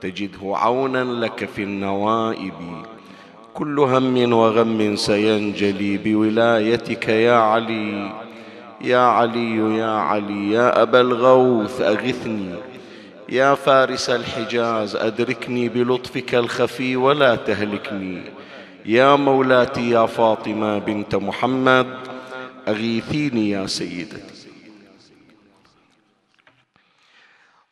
تجده عونا لك في النوائب. كل هم وغم سينجلي بولايتك يا علي. يا علي يا علي يا أبا الغوث أغثني. يا فارس الحجاز أدركني بلطفك الخفي ولا تهلكني. يا مولاتي يا فاطمة بنت محمد أغيثيني يا سيدتي.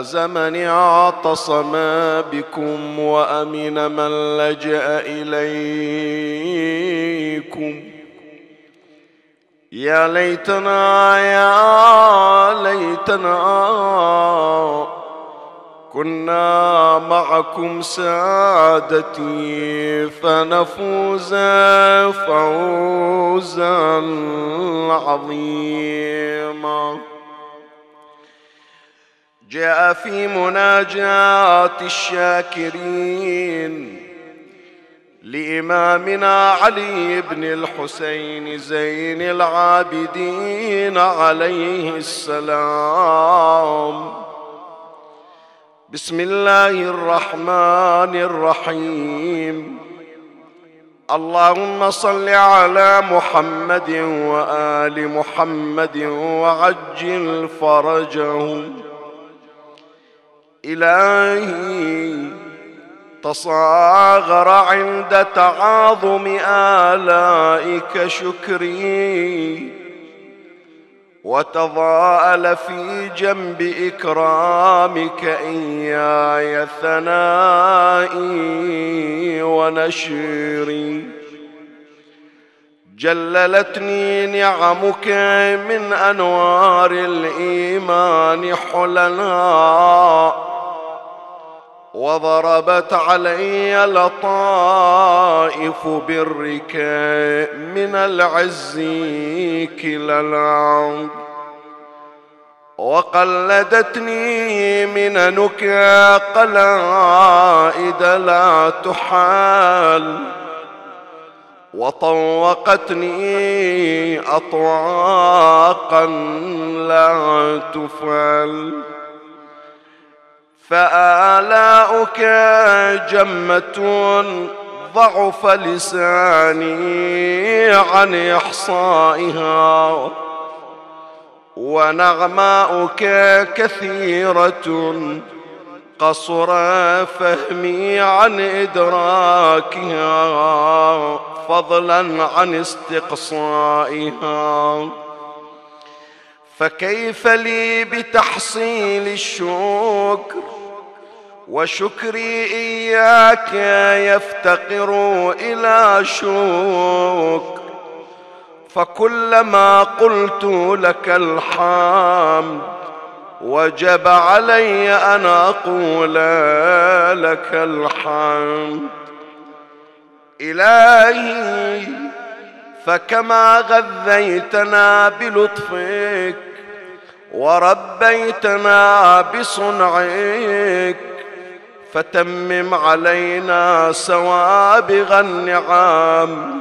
فاز من اعتصم بكم وأمن من لجأ إليكم. يا ليتنا يا ليتنا كنا معكم سادتي فنفوز فوزا عظيما. جاء في مناجاة الشاكرين لإمامنا علي بن الحسين زين العابدين عليه السلام. بسم الله الرحمن الرحيم. اللهم صل على محمد وآل محمد وعجل فرجهم. إلهي تصاغر عند تعاظم آلائك شكري. وتضاءل في جنب إكرامك إياي ثنائي ونشري. جللتني نعمك من أنوار الإيمان حلنا وضربت علي لطائف برك من العز كلا العود وقلدتني مننك قلائد لا تحال. وطوقتني أطواقا لا تفعل فآلاؤك جمة ضعف لساني عن إحصائها ونغماؤك كثيرة قصر فهمي عن إدراكها فضلا عن استقصائها فكيف لي بتحصيل الشكر وشكري إياك يفتقر إلى شكر فكلما قلت لك الحمد وجب علي أن أقول لك الحمد. إلهي فكما غذيتنا بلطفك وربيتنا بصنعك فتمم علينا سوابغ النعم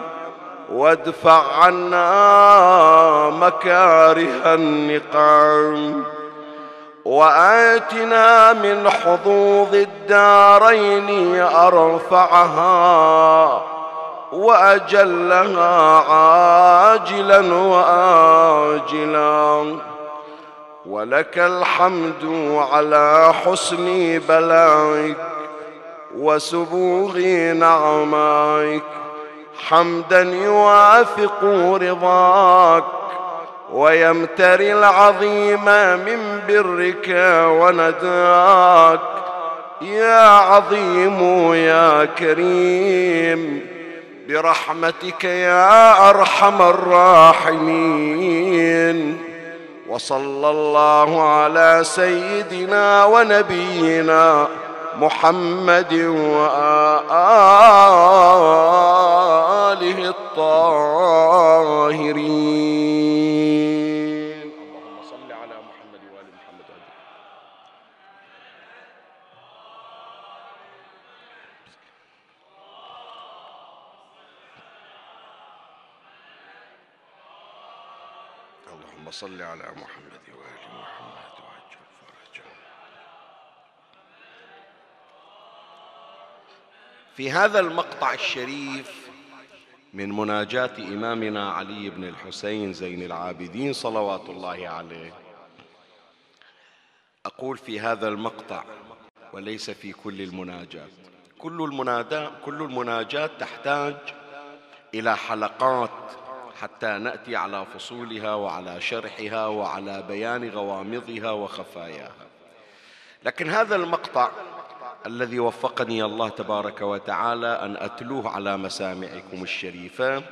وادفع عنا مكاره النقام وآتنا من حظوظ الدارين أرفعها وأجلها عاجلا واجلا. ولك الحمد على حسن بلاغك وسبوغ نعمائك. حمدا يوافق رضاك ويمتري العظيم من برك ونداك. يا عظيم يا كريم برحمتك يا أرحم الراحمين. وصلى الله على سيدنا ونبينا محمد وآله الطاهرين اللهم صل على محمد وآل محمد اللهم صل على محمد وآل محمد وعجل فرجه في هذا المقطع الشريف من مناجاة إمامنا علي بن الحسين زين العابدين صلوات الله عليه. أقول في هذا المقطع وليس في كل المناجات. كل المناجات كل المناجات تحتاج إلى حلقات حتى نأتي على فصولها وعلى شرحها وعلى بيان غوامضها وخفاياها. لكن هذا المقطع الذي وفقني الله تبارك وتعالى أن أتلوه على مسامعكم الشريفة.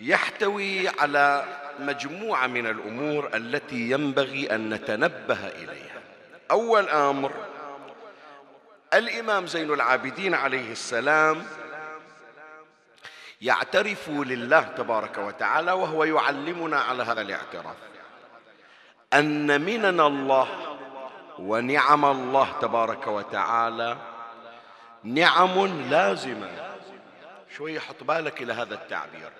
يحتوي على مجموعة من الأمور التي ينبغي أن نتنبه إليها. أول أمر الإمام زين العابدين عليه السلام يعترف لله تبارك وتعالى وهو يعلمنا على هذا الاعتراف أن منن الله ونعم الله تبارك وتعالى نعم لازمة. شوي حط بالك إلى هذا التعبير.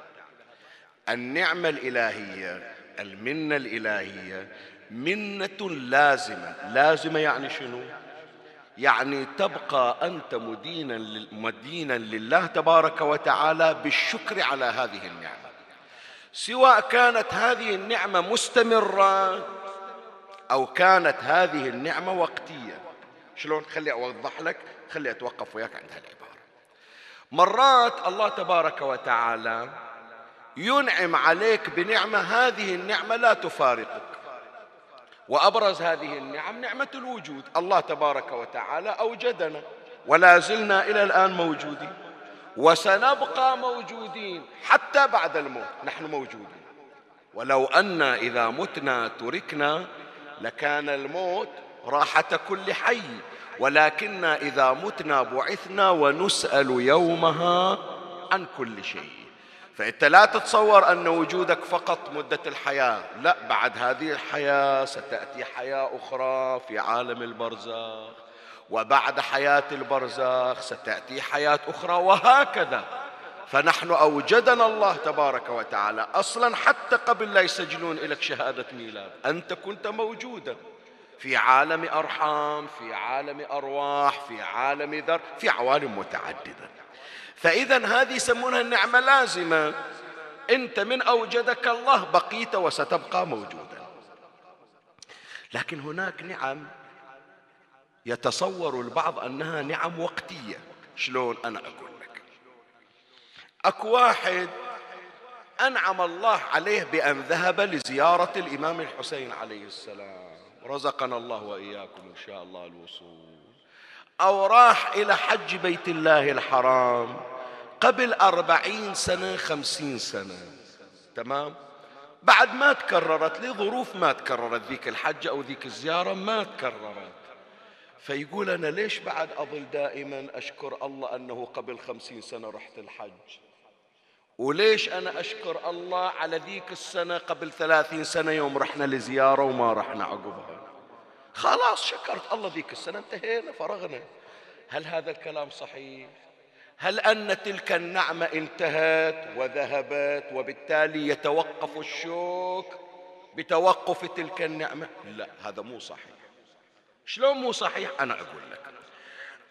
النعمة الإلهية المنة الإلهية منة لازمة. لازمة يعني شنو؟ يعني تبقى أنت مدينا مدينا لله تبارك وتعالى بالشكر على هذه النعمة. سواء كانت هذه النعمة مستمرة أو كانت هذه النعمة وقتية. شلون؟ خلي أوضح لك خلي أتوقف وياك عند هالعبارة. مرات الله تبارك وتعالى ينعم عليك بنعمة هذه النعمة لا تفارقك. وأبرز هذه النعم نعمة الوجود. الله تبارك وتعالى أوجدنا ولا زلنا إلى الآن موجودين. وسنبقى موجودين حتى بعد الموت. نحن موجودين. ولو أن إذا متنا تركنا لكان الموت راحة كل حي ولكن إذا متنا بعثنا ونسأل يومها عن كل شيء. فأنت لا تتصور أن وجودك فقط مدة الحياة لا بعد هذه الحياة ستأتي حياة أخرى في عالم البرزخ وبعد حياة البرزخ ستأتي حياة أخرى وهكذا. فنحن أوجدنا الله تبارك وتعالى أصلا حتى قبل لا يسجلون لك شهادة ميلاد. أنت كنت موجودا في عالم أرحام في عالم أرواح في عالم ذر في عوالم متعددة. فإذا هذه يسمونها النعمة لازمة. أنت من أوجدك الله بقيت وستبقى موجودا. لكن هناك نعم يتصور البعض أنها نعم وقتية. شلون أنا أقول؟ اكو واحد أنعم الله عليه بأن ذهب لزيارة الإمام الحسين عليه السلام. رزقنا الله وإياكم إن شاء الله الوصول. أو راح إلى حج بيت الله الحرام قبل أربعين سنة خمسين سنة. تمام؟ بعد ما تكررت لظروف ما تكررت ذيك الحجة أو ذيك الزيارة ما تكررت. فيقول أنا ليش بعد أظل دائما أشكر الله أنه قبل خمسين سنة رحت الحج؟ وليش أنا أشكر الله على ذيك السنة قبل ثلاثين سنة يوم رحنا لزيارة وما رحنا عقبها خلاص شكرت الله ذيك السنة انتهينا فرغنا. هل هذا الكلام صحيح؟ هل أن تلك النعمة انتهت وذهبت وبالتالي يتوقف الشوك بتوقف تلك النعمة؟ لا هذا مو صحيح. شلون مو صحيح؟ أنا أقول لك.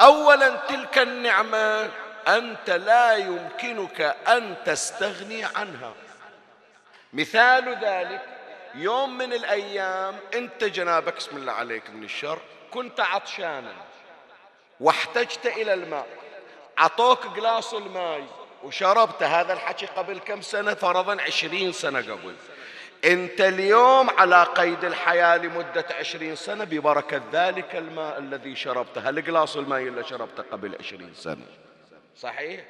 أولا تلك النعمة أنت لا يمكنك أن تستغني عنها. مثال ذلك يوم من الأيام أنت جنابك بسم الله عليك من الشر كنت عطشانا واحتجت إلى الماء عطوك قلاص الماء وشربت هذا الحكي قبل كم سنة؟ فرضا عشرين سنة قبل. أنت اليوم على قيد الحياة لمدة عشرين سنة ببركة ذلك الماء الذي شربته. هالقلاص الماء اللي شربته قبل عشرين سنة؟ صحيح؟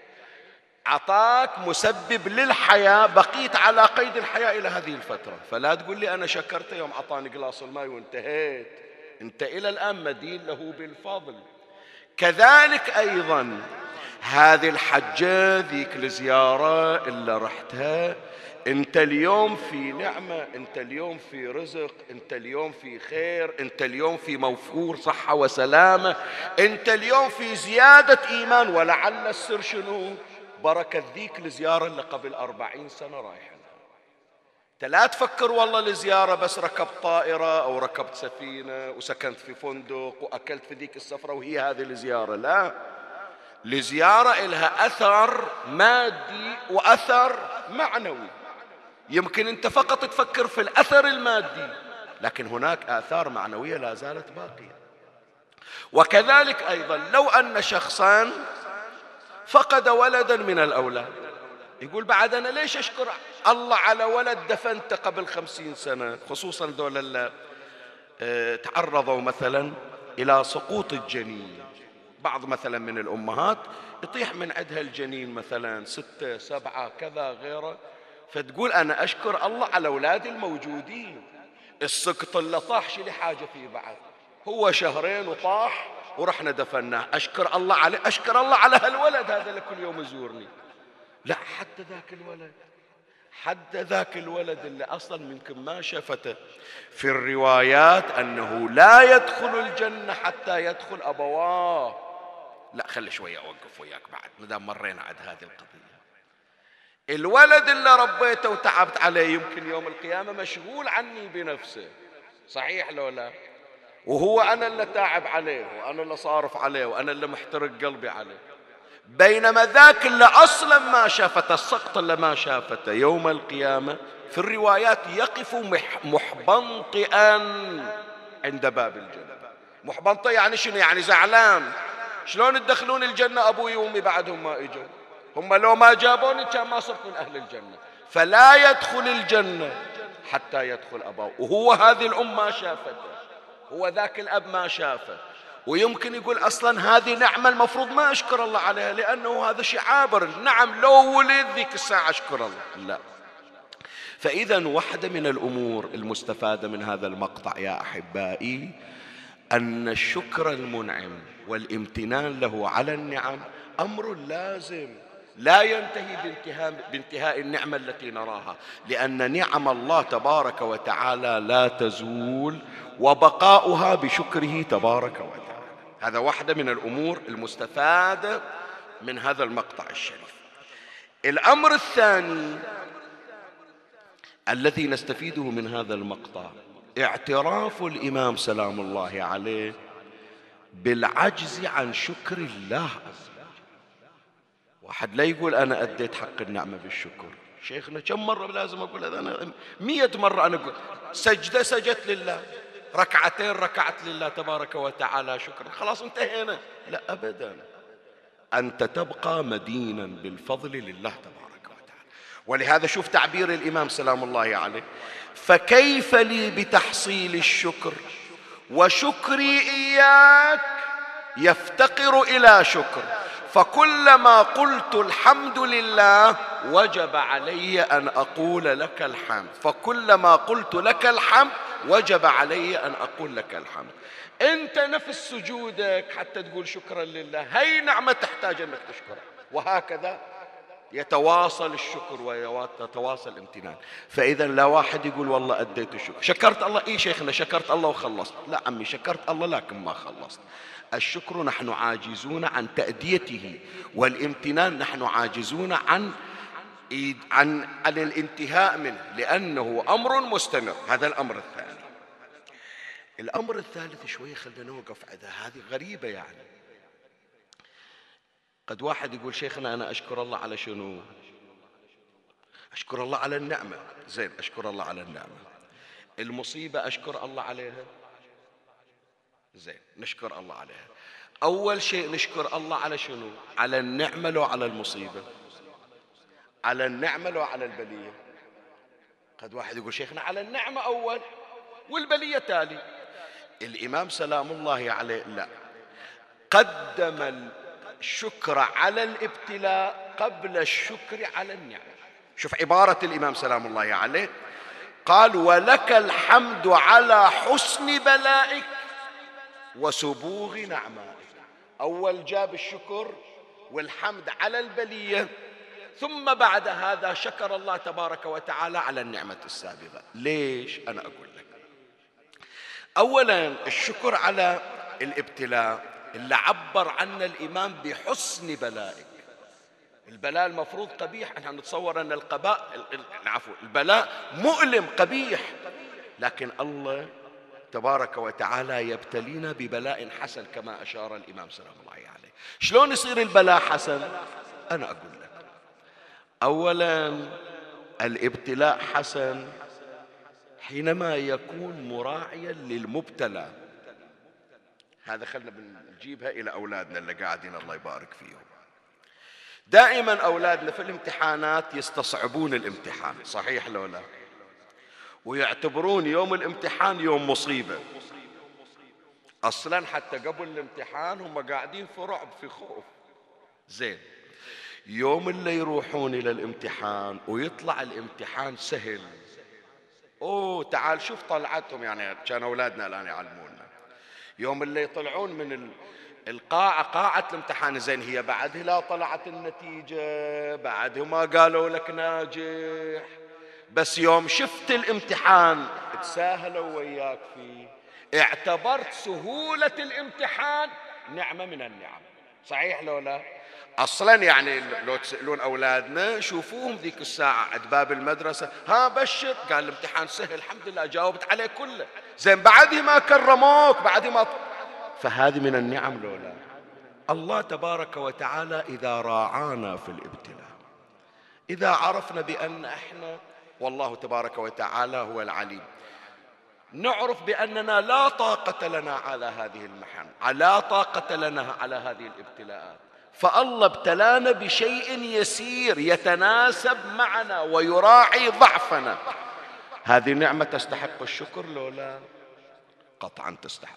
عطاك مسبب للحياة بقيت على قيد الحياة إلى هذه الفترة. فلا تقول لي أنا شكرت يوم أعطاني قلاص الماء وانتهيت. أنت إلى الآن مدين له بالفضل. كذلك أيضا هذه الحجة ذيك الزيارة اللي رحتها انت اليوم في نعمة انت اليوم في رزق انت اليوم في خير انت اليوم في موفور صحة وسلامة. انت اليوم في زيادة إيمان ولعل السر شنو؟ بركة ذيك الزيارة اللي قبل أربعين سنة رايحة انت لا تفكر والله الزيارة بس ركبت طائرة أو ركبت سفينة وسكنت في فندق وأكلت في ذيك السفرة وهي هذه الزيارة. لا. لزيارة إلها أثر مادي وأثر معنوي. يمكن أنت فقط تفكر في الأثر المادي لكن هناك آثار معنوية لا زالت باقية. وكذلك أيضا لو أن شخصا فقد ولدا من الأولاد يقول بعد أنا ليش أشكر الله على ولد دفنت قبل خمسين سنة؟ خصوصا دول اللي آه، تعرضوا مثلا إلى سقوط الجنين. بعض مثلا من الأمهات يطيح من عندها الجنين مثلا ستة سبعة كذا غيره. فتقول أنا أشكر الله على أولادي الموجودين. السقط اللي طاح شي حاجة فيه بعد. هو شهرين وطاح ورحنا دفناه. أشكر الله عليه أشكر الله على هالولد هذا اللي كل يوم يزورني. لا حتى ذاك الولد. حتى ذاك الولد اللي أصلا منكم ما شفته. في الروايات أنه لا يدخل الجنة حتى يدخل أبواه. لا خلي شوية أوقف وياك بعد. مدام مرينا عد هذه القضية. الولد اللي ربيته وتعبت عليه يمكن يوم القيامة مشغول عني بنفسه. صحيح لو لا؟ وهو أنا اللي تعب عليه وأنا اللي صارف عليه وأنا اللي محترق قلبي عليه. بينما ذاك اللي أصلا ما شافته السقط اللي ما شافته يوم القيامة في الروايات يقف محبنطئا عند باب الجنة. محبنطئ يعني شنو؟ يعني زعلان. شلون تدخلون الجنة أبوي وأمي بعدهم ما إجوا؟ هم لو ما جابوني كان ما صرت من أهل الجنة. فلا يدخل الجنة حتى يدخل أباه. وهو هذه الأم ما شافته. هو ذاك الأب ما شافه. ويمكن يقول أصلا هذه نعمة المفروض ما أشكر الله عليها لأنه هذا شيء عابر. نعم لو ولد ذيك الساعة أشكر الله. لا. فإذا واحدة من الأمور المستفادة من هذا المقطع يا أحبائي أن الشكر المنعم والامتنان له على النعم أمر لازم. لا ينتهي بانتهاء, بانتهاء النعمة التي نراها لأن نعم الله تبارك وتعالى لا تزول وبقاؤها بشكره تبارك وتعالى. هذا واحدة من الأمور المستفادة من هذا المقطع الشريف. الأمر الثاني الذي نستفيده من هذا المقطع اعتراف الإمام سلام الله عليه بالعجز عن شكر الله واحد لا يقول أنا أديت حق النعمة بالشكر. شيخنا كم مرة لازم أقول هذا؟ أنا مية مرة أنا أقول سجدة سجدت لله ركعتين ركعت لله تبارك وتعالى شكرا. خلاص انتهينا. لا أبدا. أنت تبقى مدينا بالفضل لله تبارك وتعالى. ولهذا شوف تعبير الإمام سلام الله عليه. فكيف لي بتحصيل الشكر؟ وشكري إياك يفتقر إلى شكر. فكلما قلت الحمد لله وجب علي أن أقول لك الحمد. فكلما قلت لك الحمد وجب علي أن أقول لك الحمد. أنت نفس سجودك حتى تقول شكرا لله. هي نعمة تحتاج أنك تشكرها. وهكذا يتواصل الشكر ويتواصل الامتنان. فإذا لا واحد يقول والله أديت الشكر. شكرت الله. إيه شيخنا شكرت الله وخلصت. لا عمي شكرت الله لكن ما خلصت. الشكر نحن عاجزون عن تأديته والامتنان نحن عاجزون عن عن عن الانتهاء منه لأنه أمر مستمر. هذا الأمر الثاني. الأمر الثالث شوي خلينا نوقف عندها هذه غريبة يعني. قد واحد يقول شيخنا أنا أشكر الله على شنو؟ أشكر الله على النعمة. زين أشكر الله على النعمة. المصيبة أشكر الله عليها؟ زين نشكر الله عليها. أول شيء نشكر الله على شنو؟ على النعمة لو على المصيبة. على النعمة لو على البلية. قد واحد يقول شيخنا على النعمة أول والبلية تالي. الإمام سلام الله عليه لا. قدم الشكر على الابتلاء قبل الشكر على النعمة. شوف عبارة الإمام سلام الله عليه. قال ولك الحمد على حسن بلائك وسبوغ نعمائك أول جاب الشكر والحمد على البلية. ثم بعد هذا شكر الله تبارك وتعالى على النعمة السابقة. ليش أنا أقول لك؟ أولا الشكر على الابتلاء اللي عبر عنا الإمام بحسن بلائك. البلاء المفروض قبيح. إحنا نتصور أن القباء العفو البلاء مؤلم قبيح. لكن الله تبارك وتعالى يبتلينا ببلاء حسن كما أشار الإمام سلام الله عليه. شلون يصير البلاء حسن؟ أنا أقول لك. اولا الابتلاء حسن حينما يكون مراعيا للمبتلى. هذا خلنا بنجيبها إلى أولادنا اللي قاعدين الله يبارك فيهم. دائما أولادنا في الامتحانات يستصعبون الامتحان صحيح لو لا؟ ويعتبرون يوم الامتحان يوم مصيبة. أصلا حتى قبل الامتحان هم قاعدين في رعب في خوف. زين. يوم اللي يروحون إلى الامتحان ويطلع الامتحان سهل. أوه تعال شوف طلعتهم يعني كان أولادنا الآن يعلمونا. يوم اللي يطلعون من القاعة قاعة الامتحان زين هي بعد لا طلعت النتيجة بعد ما قالوا لك ناجح. بس يوم شفت الامتحان. تساهلوا وياك فيه. اعتبرت سهولة الامتحان نعمة من النعم. صحيح لو لا؟ أصلا يعني لو تسألون أولادنا شوفوهم ذيك الساعة عند باب المدرسة. ها بشر. قال الامتحان سهل الحمد لله جاوبت عليه كله. زين بعدها ما كرموك بعد ما فهذه من النعم لولا الله تبارك وتعالى إذا راعانا في الابتلاء إذا عرفنا بأن إحنا والله تبارك وتعالى هو العليم. نعرف بأننا لا طاقة لنا على هذه المحن لا طاقة لنا على هذه الابتلاءات. فالله ابتلانا بشيء يسير يتناسب معنا ويراعي ضعفنا. هذه نعمة تستحق الشكر لولا قطعا تستحق.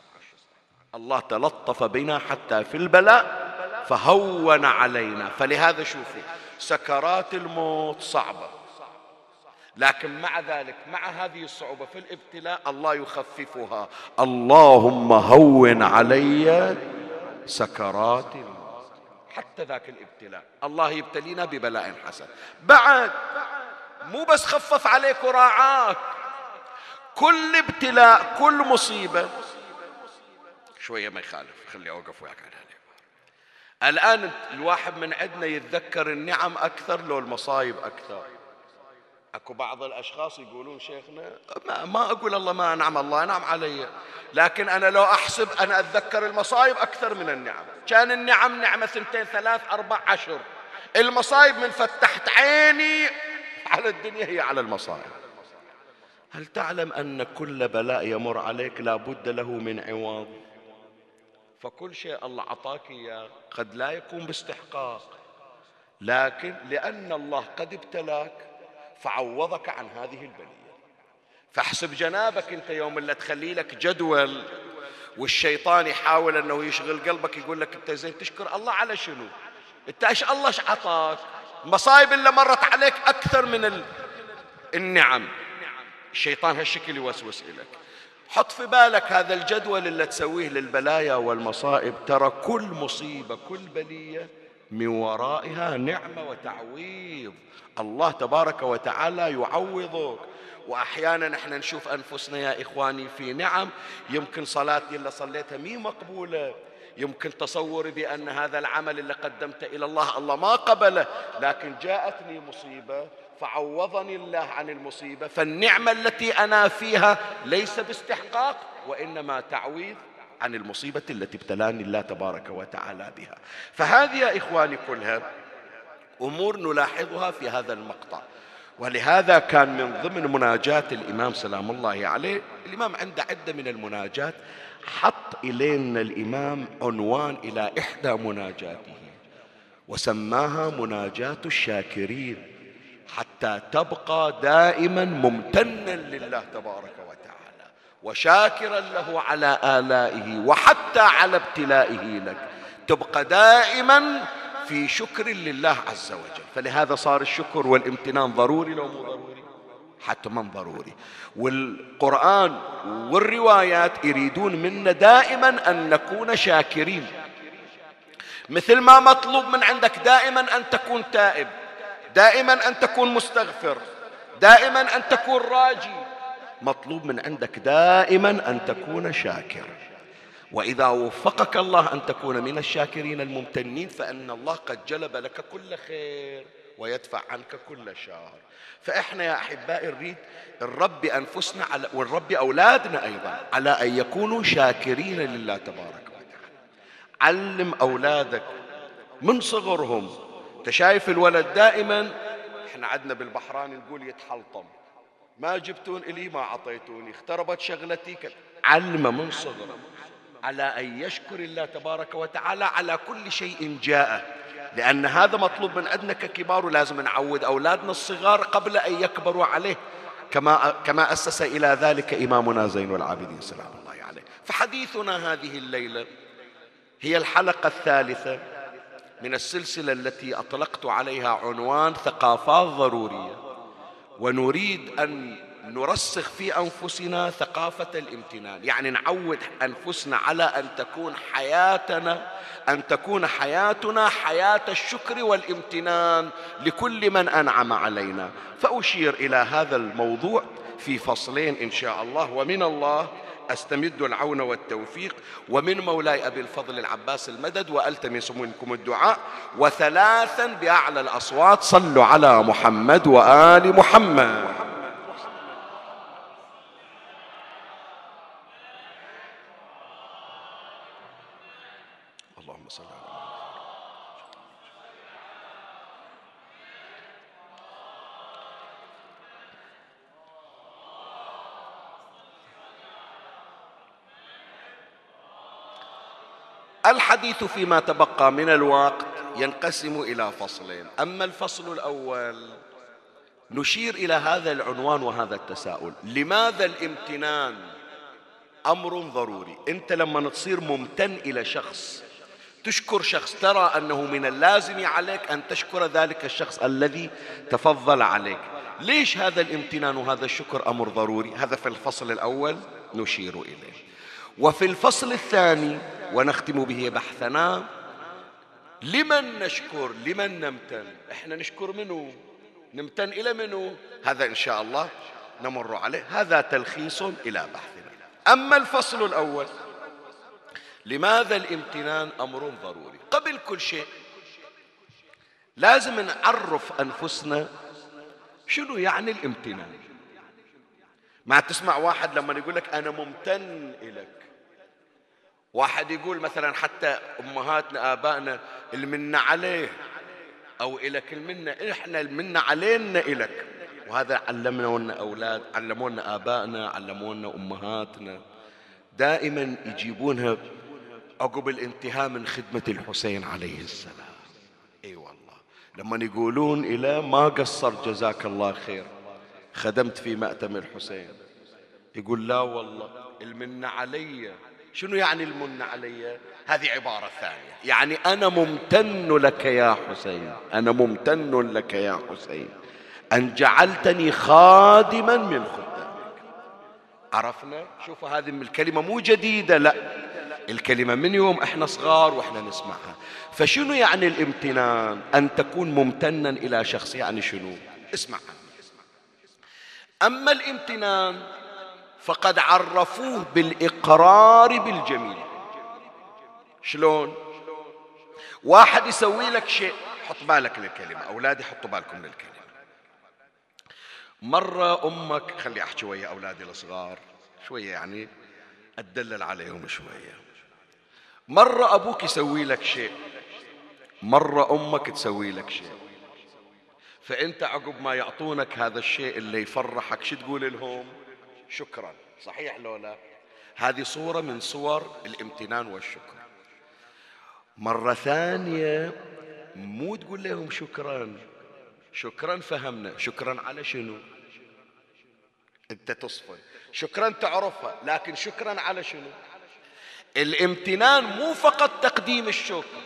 الله تلطف بنا حتى في البلاء فهون علينا. فلهذا شوفوا سكرات الموت صعبة. لكن مع ذلك مع هذه الصعوبة في الابتلاء الله يخففها. اللهم هون علي سكرات حتى ذاك الابتلاء. الله يبتلينا ببلاء حسن. بعد مو بس خفف عليك وراعاك. كل ابتلاء كل مصيبة. شوية ما يخالف خلي أوقف وياك على الآن الواحد من عندنا يتذكر النعم أكثر لو المصايب أكثر. أكو بعض الأشخاص يقولون شيخنا ما, ما أقول الله ما أنعم الله أنعم علي. لكن أنا لو أحسب أنا أتذكر المصايب أكثر من النعم. كان النعم نعمة ثنتين ثلاث أربع عشر. المصايب من فتحت عيني على الدنيا هي على المصايب. هل تعلم أن كل بلاء يمر عليك لا بد له من عوض؟ فكل شيء الله عطاك إياه قد لا يكون باستحقاق. لكن لأن الله قد ابتلاك فعوضك عن هذه البلية. فاحسب جنابك أنت يوم اللي تخلي لك جدول والشيطان يحاول أنه يشغل قلبك يقول لك أنت زين تشكر الله على شنو؟ أنت إيش الله إيش عطاك؟ المصايب اللي مرت عليك أكثر من النعم. الشيطان هالشكل يوسوس إليك. حط في بالك هذا الجدول اللي تسويه للبلايا والمصائب. ترى كل مصيبة كل بلية من ورائها نعمة وتعويض. الله تبارك وتعالى يعوضك. وأحيانا إحنا نشوف أنفسنا يا إخواني في نعم. يمكن صلاتي اللي صليتها مي مقبولة. يمكن تصوري بأن هذا العمل اللي قدمته إلى الله الله ما قبله. لكن جاءتني مصيبة فعوضني الله عن المصيبة. فالنعمة التي أنا فيها ليس باستحقاق وإنما تعويض عن المصيبة التي ابتلاني الله تبارك وتعالى بها. فهذه يا إخواني كلها أمور نلاحظها في هذا المقطع. ولهذا كان من ضمن مناجات الإمام سلام الله عليه الإمام عنده عدة من المناجات حط إلينا الإمام عنوان إلى إحدى مناجاته وسماها مناجات الشاكرين حتى تبقى دائما ممتنا لله تبارك وتعالى وشاكرا له على آلائه وحتى على ابتلائه لك. تبقى دائما في شكر لله عز وجل. فلهذا صار الشكر والامتنان ضروري لو مو ضروري؟ حتما ضروري. والقرآن والروايات يريدون منا دائما أن نكون شاكرين. مثل ما مطلوب من عندك دائما أن تكون تائب دائما أن تكون مستغفر دائما أن تكون راجي مطلوب من عندك دائما أن تكون شاكر. وإذا وفقك الله أن تكون من الشاكرين الممتنين فإن الله قد جلب لك كل خير ويدفع عنك كل شر. فإحنا يا أحبائي نريد نربي أنفسنا على ونربي أولادنا أيضا على أن يكونوا شاكرين لله تبارك وتعالى. علم أولادك من صغرهم. تشايف الولد دائما؟ إحنا عدنا بالبحران نقول يتحلطم. ما جبتون إلي ما عطيتوني اختربت شغلتي علم من صغره على أن يشكر الله تبارك وتعالى على كل شيء جاء لأن هذا مطلوب من عندنا ككبار ولازم نعود أولادنا الصغار قبل أن يكبروا عليه. كما كما أسس إلى ذلك إمامنا زين العابدين سلام الله عليه. فحديثنا هذه الليلة هي الحلقة الثالثة من السلسلة التي أطلقت عليها عنوان ثقافات ضرورية. ونريد أن نرسخ في أنفسنا ثقافة الامتنان. يعني نعود أنفسنا على أن تكون حياتنا أن تكون حياتنا حياة الشكر والامتنان لكل من أنعم علينا. فأشير إلى هذا الموضوع في فصلين إن شاء الله. ومن الله أستمد العون والتوفيق. ومن مولاي أبي الفضل العباس المدد وألتمس منكم الدعاء. وثلاثا بأعلى الأصوات صلوا على محمد وآل محمد. الحديث فيما تبقى من الوقت ينقسم إلى فصلين. أما الفصل الأول نشير إلى هذا العنوان وهذا التساؤل. لماذا الامتنان أمر ضروري؟ أنت لما تصير ممتن إلى شخص تشكر شخص ترى أنه من اللازم عليك أن تشكر ذلك الشخص الذي تفضل عليك. ليش هذا الامتنان وهذا الشكر أمر ضروري؟ هذا في الفصل الأول نشير إليه. وفي الفصل الثاني ونختم به بحثنا. لمن نشكر لمن نمتن؟ إحنا نشكر منه نمتن إلى منه هذا إن شاء الله نمر عليه. هذا تلخيص إلى بحثنا. أما الفصل الأول لماذا الامتنان أمر ضروري؟ قبل كل شيء لازم نعرف أنفسنا شنو يعني الامتنان. ما تسمع واحد لما يقول لك أنا ممتن الك واحد يقول مثلا حتى أمهاتنا آبائنا المنة عليه أو إلك المنة إحنا المنة علينا إلك. وهذا علمنا أولاد علمونا آبائنا علمونا أمهاتنا. دائما يجيبونها عقب الانتهاء من خدمة الحسين عليه السلام. إي والله. لما يقولون إلى ما قصر جزاك الله خير. خدمت في مأتم الحسين. يقول لا والله المنة علي شنو يعني المن علي؟ هذه عبارة ثانية. يعني أنا ممتن لك يا حسين. أنا ممتن لك يا حسين. أن جعلتني خادما من خدامك. عرفنا؟ شوفوا هذه الكلمة مو جديدة لا. الكلمة من يوم إحنا صغار وإحنا نسمعها. فشنو يعني الامتنان؟ أن تكون ممتنا إلى شخص يعني شنو؟ اسمع. أما الامتنان فقد عرفوه بالإقرار بالجميل. شلون؟ واحد يسوي لك شيء حط بالك للكلمة أولادي حطوا بالكم للكلمة. مرة أمك خلي أحكي ويا أولادي الصغار شوية يعني أتدلل عليهم شوية. مرة أبوك يسوي لك شيء مرة أمك تسوي لك شيء. فأنت عقب ما يعطونك هذا الشيء اللي يفرحك شو تقول لهم؟ شكرا. صحيح لو لا هذه صورة من صور الامتنان والشكر. مرة ثانية مو تقول لهم شكرا. شكرا فهمنا. شكرا على شنو؟ أنت تصفن. شكرا تعرفها لكن شكرا على شنو؟ الامتنان مو فقط تقديم الشكر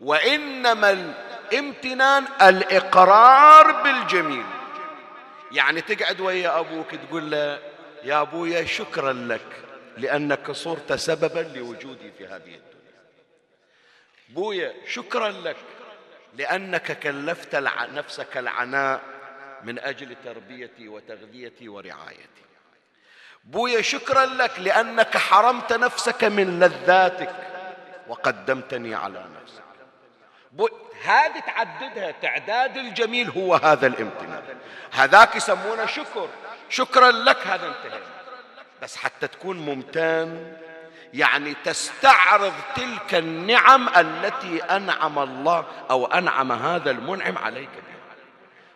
وإنما الامتنان الإقرار بالجميل. يعني تقعد ويا أبوك تقول له يا أبويا شكرا لك لأنك صرت سببا لوجودي في هذه الدنيا. أبويا شكرا لك لأنك كلفت نفسك العناء من أجل تربيتي وتغذيتي ورعايتي. بويا شكرا لك لأنك حرمت نفسك من لذاتك وقدمتني على نفسك. هذه تعددها تعداد الجميل هو هذا الامتنان هذاك يسمونه شكر. شكرا لك هذا انتهى بس حتى تكون ممتن يعني تستعرض تلك النعم التي أنعم الله أو أنعم هذا المنعم عليك بها.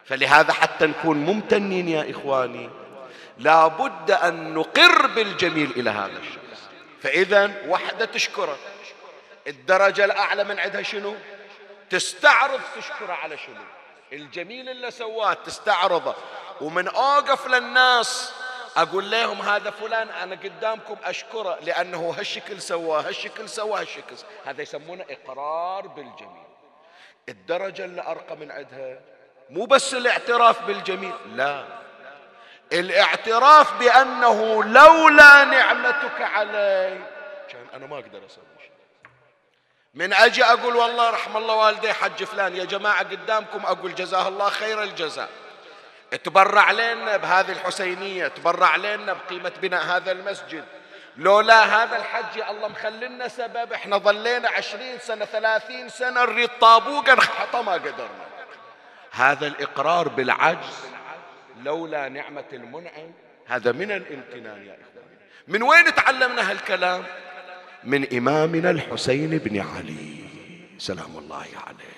فلهذا حتى نكون ممتنين يا إخواني لا بد أن نقر بالجميل إلى هذا الشخص. فاذا وحدة تشكره الدرجة الأعلى من عندها شنو؟ تستعرض تشكره على شنو؟ الجميل اللي سواه تستعرضه. ومن أوقف للناس أقول لهم هذا فلان أنا قدامكم أشكره لأنه هالشكل سواه هالشكل سواه هالشكل هذا يسمونه إقرار بالجميل. الدرجة اللي أرقى من عندها مو بس الاعتراف بالجميل لا. الاعتراف بأنه لولا نعمتك علي كان أنا ما أقدر أسوي. من أجي أقول والله رحم الله والدي حج فلان يا جماعة قدامكم أقول جزاه الله خير الجزاء. تبرع لنا بهذه الحسينية تبرع لنا بقيمة بناء هذا المسجد. لولا هذا الحج الله مخللنا سبب. إحنا ظلينا عشرين سنة ثلاثين سنة نريد طابوقا حتى ما قدرنا. هذا الإقرار بالعجز لولا نعمة المنعم. هذا من الامتنان يا إخواني. من وين تعلمنا هالكلام؟ من إمامنا الحسين بن علي. سلام الله عليه.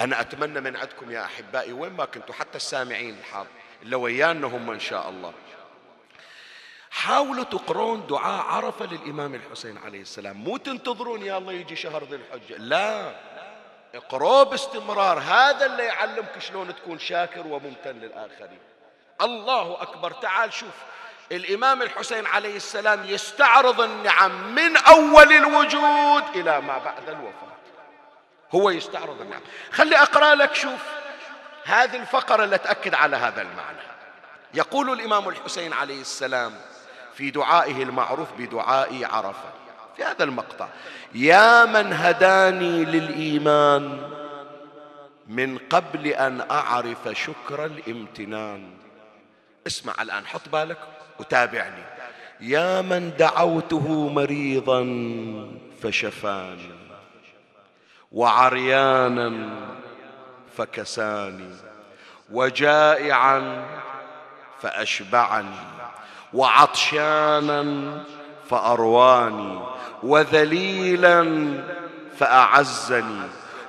أنا أتمنى من عندكم يا أحبائي وين ما كنتوا حتى السامعين الحاضر اللي ويانا هم إن شاء الله. حاولوا تقرون دعاء عرفة للإمام الحسين عليه السلام. مو تنتظرون يا الله يجي شهر ذي الحجة. لا. اقروا باستمرار. هذا اللي يعلمك شلون تكون شاكر وممتن للآخرين. الله أكبر. تعال شوف. الإمام الحسين عليه السلام يستعرض النعم من أول الوجود إلى ما بعد الوفاة. هو يستعرض النعم. خلي أقرأ لك شوف هذه الفقرة اللي تأكد على هذا المعنى. يقول الإمام الحسين عليه السلام في دعائه المعروف بدعاء عرفة في هذا المقطع يا من هداني للإيمان من قبل أن أعرف شكر الامتنان. اسمع الآن حط بالك. وتابعني. يا من دعوته مريضا فشفاني وعريانا فكساني وجائعا فأشبعني وعطشانا فأرواني وذليلا فأعزني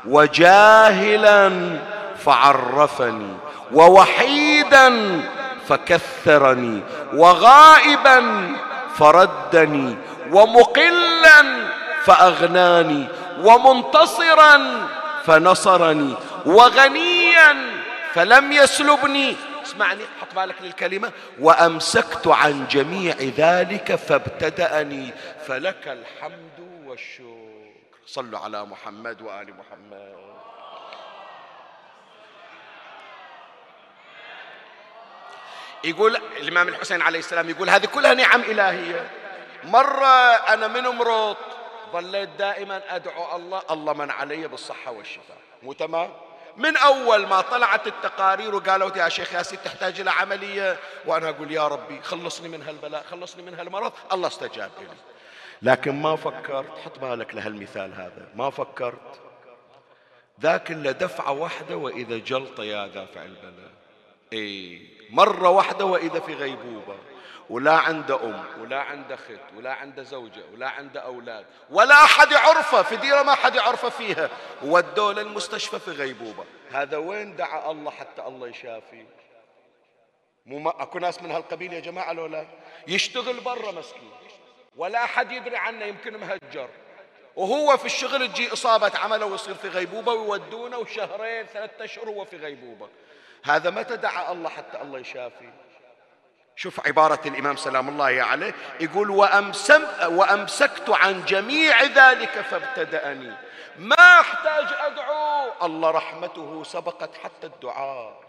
وجاهلا فعرفني ووحيدا فكثرني وغائبا فردني ومقلا فأغناني ومنتصرا فنصرني وغنيا فلم يسلبني. اسمعني حط بالك للكلمة. وأمسكت عن جميع ذلك فابتدأني. فلك الحمد والشكر. صلوا على محمد وآل محمد. يقول الإمام الحسين عليه السلام يقول هذه كلها نعم إلهية. مرة أنا من مرض ظليت دائما أدعو الله الله من علي بالصحة والشفاء. مو تمام؟ من أول ما طلعت التقارير وقالوا يا شيخ ياسين تحتاج إلى عملية وأنا أقول يا ربي خلصني من هالبلاء خلصني من هالمرض الله استجاب لي. لكن ما فكرت حط بالك لهالمثال هذا ما فكرت. ذاك اللي دفعة واحدة وإذا جلط يا دافع البلاء. إيه. مرة واحدة وإذا في غيبوبة ولا عنده أم ولا عنده خت ولا عنده زوجة ولا عنده أولاد ولا أحد يعرفه في ديرة ما حد يعرفه فيها ودوه للمستشفى في غيبوبة. هذا وين دعا الله حتى الله يشافي؟ مو أكو ناس من هالقبيل يا جماعة لو لا؟ يشتغل برا مسكين ولا أحد يدري عنه يمكن مهجر. وهو في الشغل تجي إصابة عمله ويصير في غيبوبة ويودونه وشهرين ثلاثة أشهر وهو في غيبوبة. هذا متى دعا الله حتى الله يشافي؟ شوف عبارة الإمام سلام الله عليه يقول وأمسم وأمسكت عن جميع ذلك فابتدأني. ما أحتاج أدعو. الله رحمته سبقت حتى الدعاء.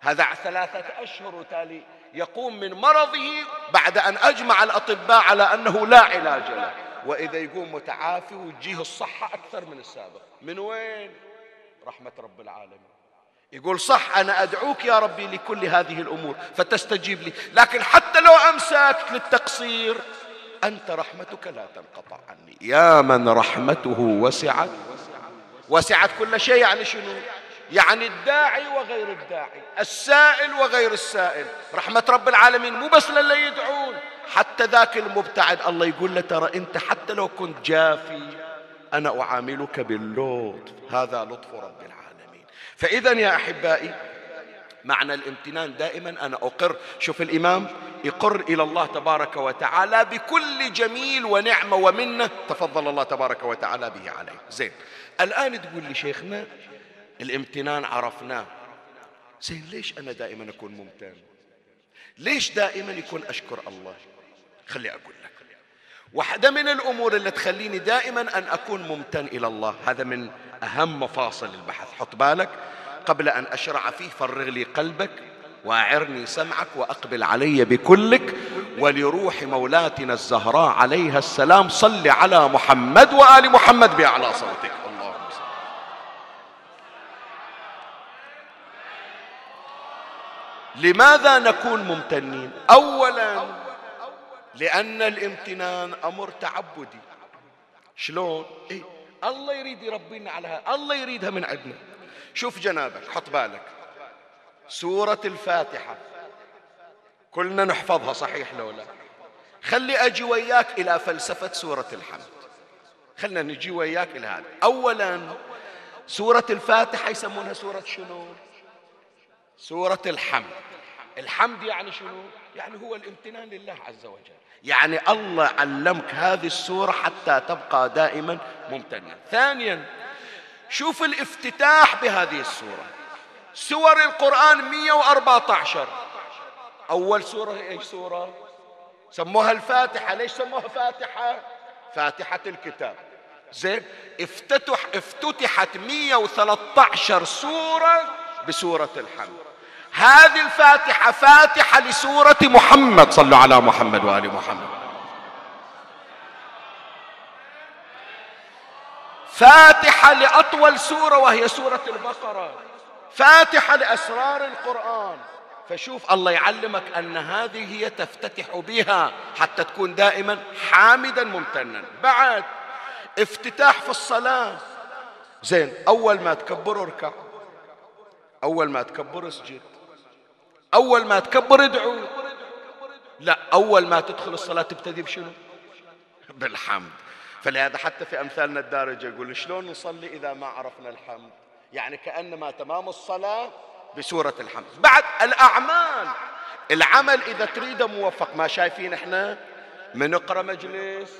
هذا ثلاثة أشهر وتالي يقوم من مرضه بعد أن أجمع الأطباء على أنه لا علاج له. وإذا يقوم متعافي وتجيه الصحة أكثر من السابق. من وين؟ رحمة رب العالمين. يقول صح أنا أدعوك يا ربي لكل هذه الأمور فتستجيب لي. لكن حتى لو أمسكت للتقصير أنت رحمتك لا تنقطع عني. يا من رحمته وسعت وسعت كل شيء. يعني شنو؟ يعني الداعي وغير الداعي السائل وغير السائل. رحمة رب العالمين مو بس للي يدعون حتى ذاك المبتعد. الله يقول له ترى أنت حتى لو كنت جافي أنا أعاملك باللطف. هذا لطف رب العالمين. فإذا يا أحبائي معنى الامتنان دائما أنا أقر. شوف الإمام يقر إلى الله تبارك وتعالى بكل جميل ونعمة ومنة تفضل الله تبارك وتعالى به عليه. زين الآن تقول لي شيخنا الامتنان عرفناه. زين ليش أنا دائما أكون ممتن؟ ليش دائما يكون أشكر الله؟ خلي أقول لك. واحدة من الأمور اللي تخليني دائما أن أكون ممتن إلى الله. هذا من أهم مفاصل البحث. حط بالك قبل أن أشرع فيه فرغ لي قلبك واعرني سمعك وأقبل علي بكلك ولروح مولاتنا الزهراء عليها السلام. صل على محمد وآل محمد بأعلى صوتك. اللهم صل. لماذا نكون ممتنين؟ اولا لأن الامتنان أمر تعبدي. شلون؟ إيه؟ الله يريد يربينا على هذا. الله يريدها من عندنا. شوف جنابك حط بالك. سورة الفاتحة. كلنا نحفظها صحيح لو لا؟ خلي أجي وياك إلى فلسفة سورة الحمد. خلنا نجي وياك إلى هذا. أولا سورة الفاتحة يسمونها سورة شنو؟ سورة الحمد. الحمد يعني شنو؟ يعني هو الامتنان لله عز وجل. يعني الله علمك هذه السورة حتى تبقى دائما ممتنا. ثانيا شوف الافتتاح بهذه السورة. سور القرآن 114 أول سورة إيش سورة؟ سموها الفاتحة. ليش سموها فاتحة؟ فاتحة الكتاب. زين افتتح افتتحت 113 سورة بسورة الحمد. هذه الفاتحة فاتحة لسورة محمد. صلوا على محمد وآل محمد. فاتحة لأطول سورة وهي سورة البقرة. فاتحة لأسرار القرآن. فشوف الله يعلمك أن هذه هي تفتتح بها حتى تكون دائما حامدا ممتنا. بعد افتتاح في الصلاة. زين أول ما تكبر اركع. أول ما تكبر اسجد. أول ما تكبر ادعو. لا أول ما تدخل الصلاة تبتدي بشنو؟ بالحمد. فلهذا حتى في أمثالنا الدارجة يقول شلون نصلي إذا ما عرفنا الحمد؟ يعني كأنما تمام الصلاة بسورة الحمد. بعد الأعمال. العمل إذا تريده موفق. ما شايفين إحنا؟ بنقرأ مجلس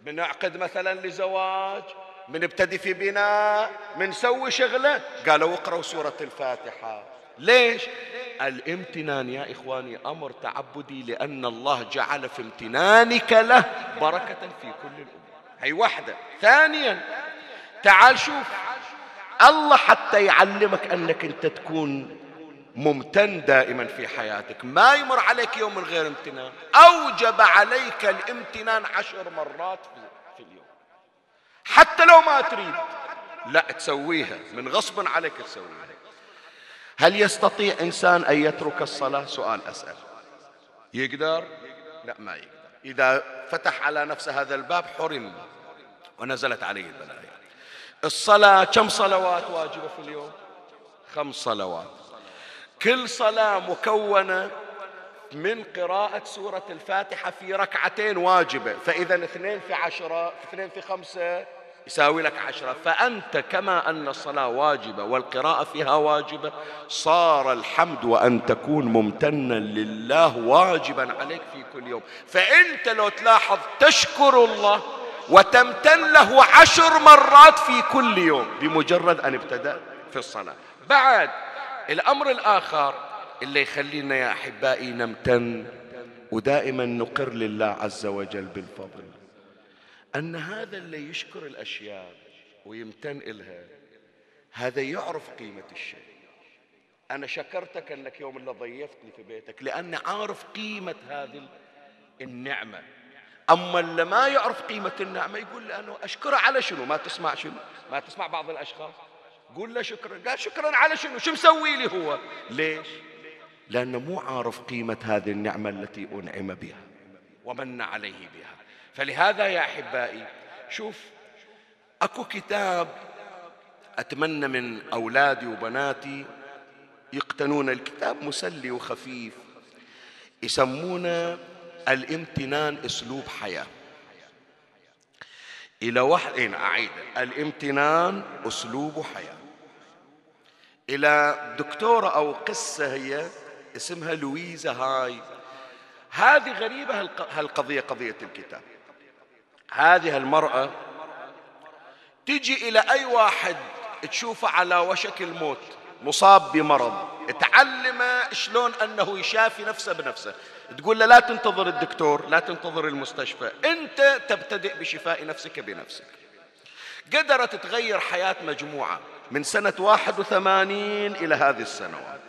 بنعقد مثلا لزواج بنبتدي في بناء بنسوي شغلة. قالوا اقرأوا سورة الفاتحة. ليش؟ الامتنان يا إخواني أمر تعبدي لأن الله جعل في امتنانك له بركة في كل الأمور. هي واحدة. ثانيا تعال شوف. الله حتى يعلمك أنك أنت تكون ممتن دائما في حياتك. ما يمر عليك يوم من غير امتنان. أوجب عليك الامتنان عشر مرات في اليوم. حتى لو ما تريد. لا تسويها. من غصب عليك تسويها. هل يستطيع إنسان أن يترك الصلاة؟ سؤال أسأل. يقدر؟ لا ما يقدر. إذا فتح على نفسه هذا الباب حرم ونزلت عليه البلايا. الصلاة كم صلوات واجبة في اليوم؟ خمس صلوات. كل صلاة مكونة من قراءة سورة الفاتحة في ركعتين واجبة. فإذا اثنين في عشرة اثنين في خمسة يساوي لك عشرة. فأنت كما أن الصلاة واجبة والقراءة فيها واجبة صار الحمد وأن تكون ممتنا لله واجبا عليك في كل يوم. فأنت لو تلاحظ تشكر الله وتمتن له عشر مرات في كل يوم بمجرد أن ابتدأ في الصلاة. بعد الأمر الآخر اللي يخلينا يا أحبائي نمتن ودائما نقر لله عز وجل بالفضل. أن هذا اللي يشكر الأشياء ويمتن إلها هذا يعرف قيمة الشيء. أنا شكرتك أنك يوم اللي ضيفتني في بيتك لأني عارف قيمة هذه النعمة. أما اللي ما يعرف قيمة النعمة يقول لي أنا أشكره على شنو؟ ما تسمع شنو؟ ما تسمع بعض الأشخاص؟ قول له شكرا. قال شكرا على شنو؟ شو مسوي لي هو؟ ليش؟ لأنه مو عارف قيمة هذه النعمة التي أنعم بها ومن عليه بها. فلهذا يا أحبائي شوف أكو كتاب أتمنى من أولادي وبناتي يقتنون الكتاب مسلي وخفيف يسمونه الامتنان أسلوب حياة. إلى واحد إيه أعيد الامتنان أسلوب حياة. إلى دكتورة أو قصة هي اسمها لويزا هاي. هذه غريبة هالقضية قضية الكتاب. هذه المرأة تجي إلى أي واحد تشوفه على وشك الموت مصاب بمرض تعلم شلون أنه يشافي نفسه بنفسه. تقول له لا تنتظر الدكتور لا تنتظر المستشفى أنت تبتدئ بشفاء نفسك بنفسك. قدرت تغير حياة مجموعة من سنة 81 إلى هذه السنوات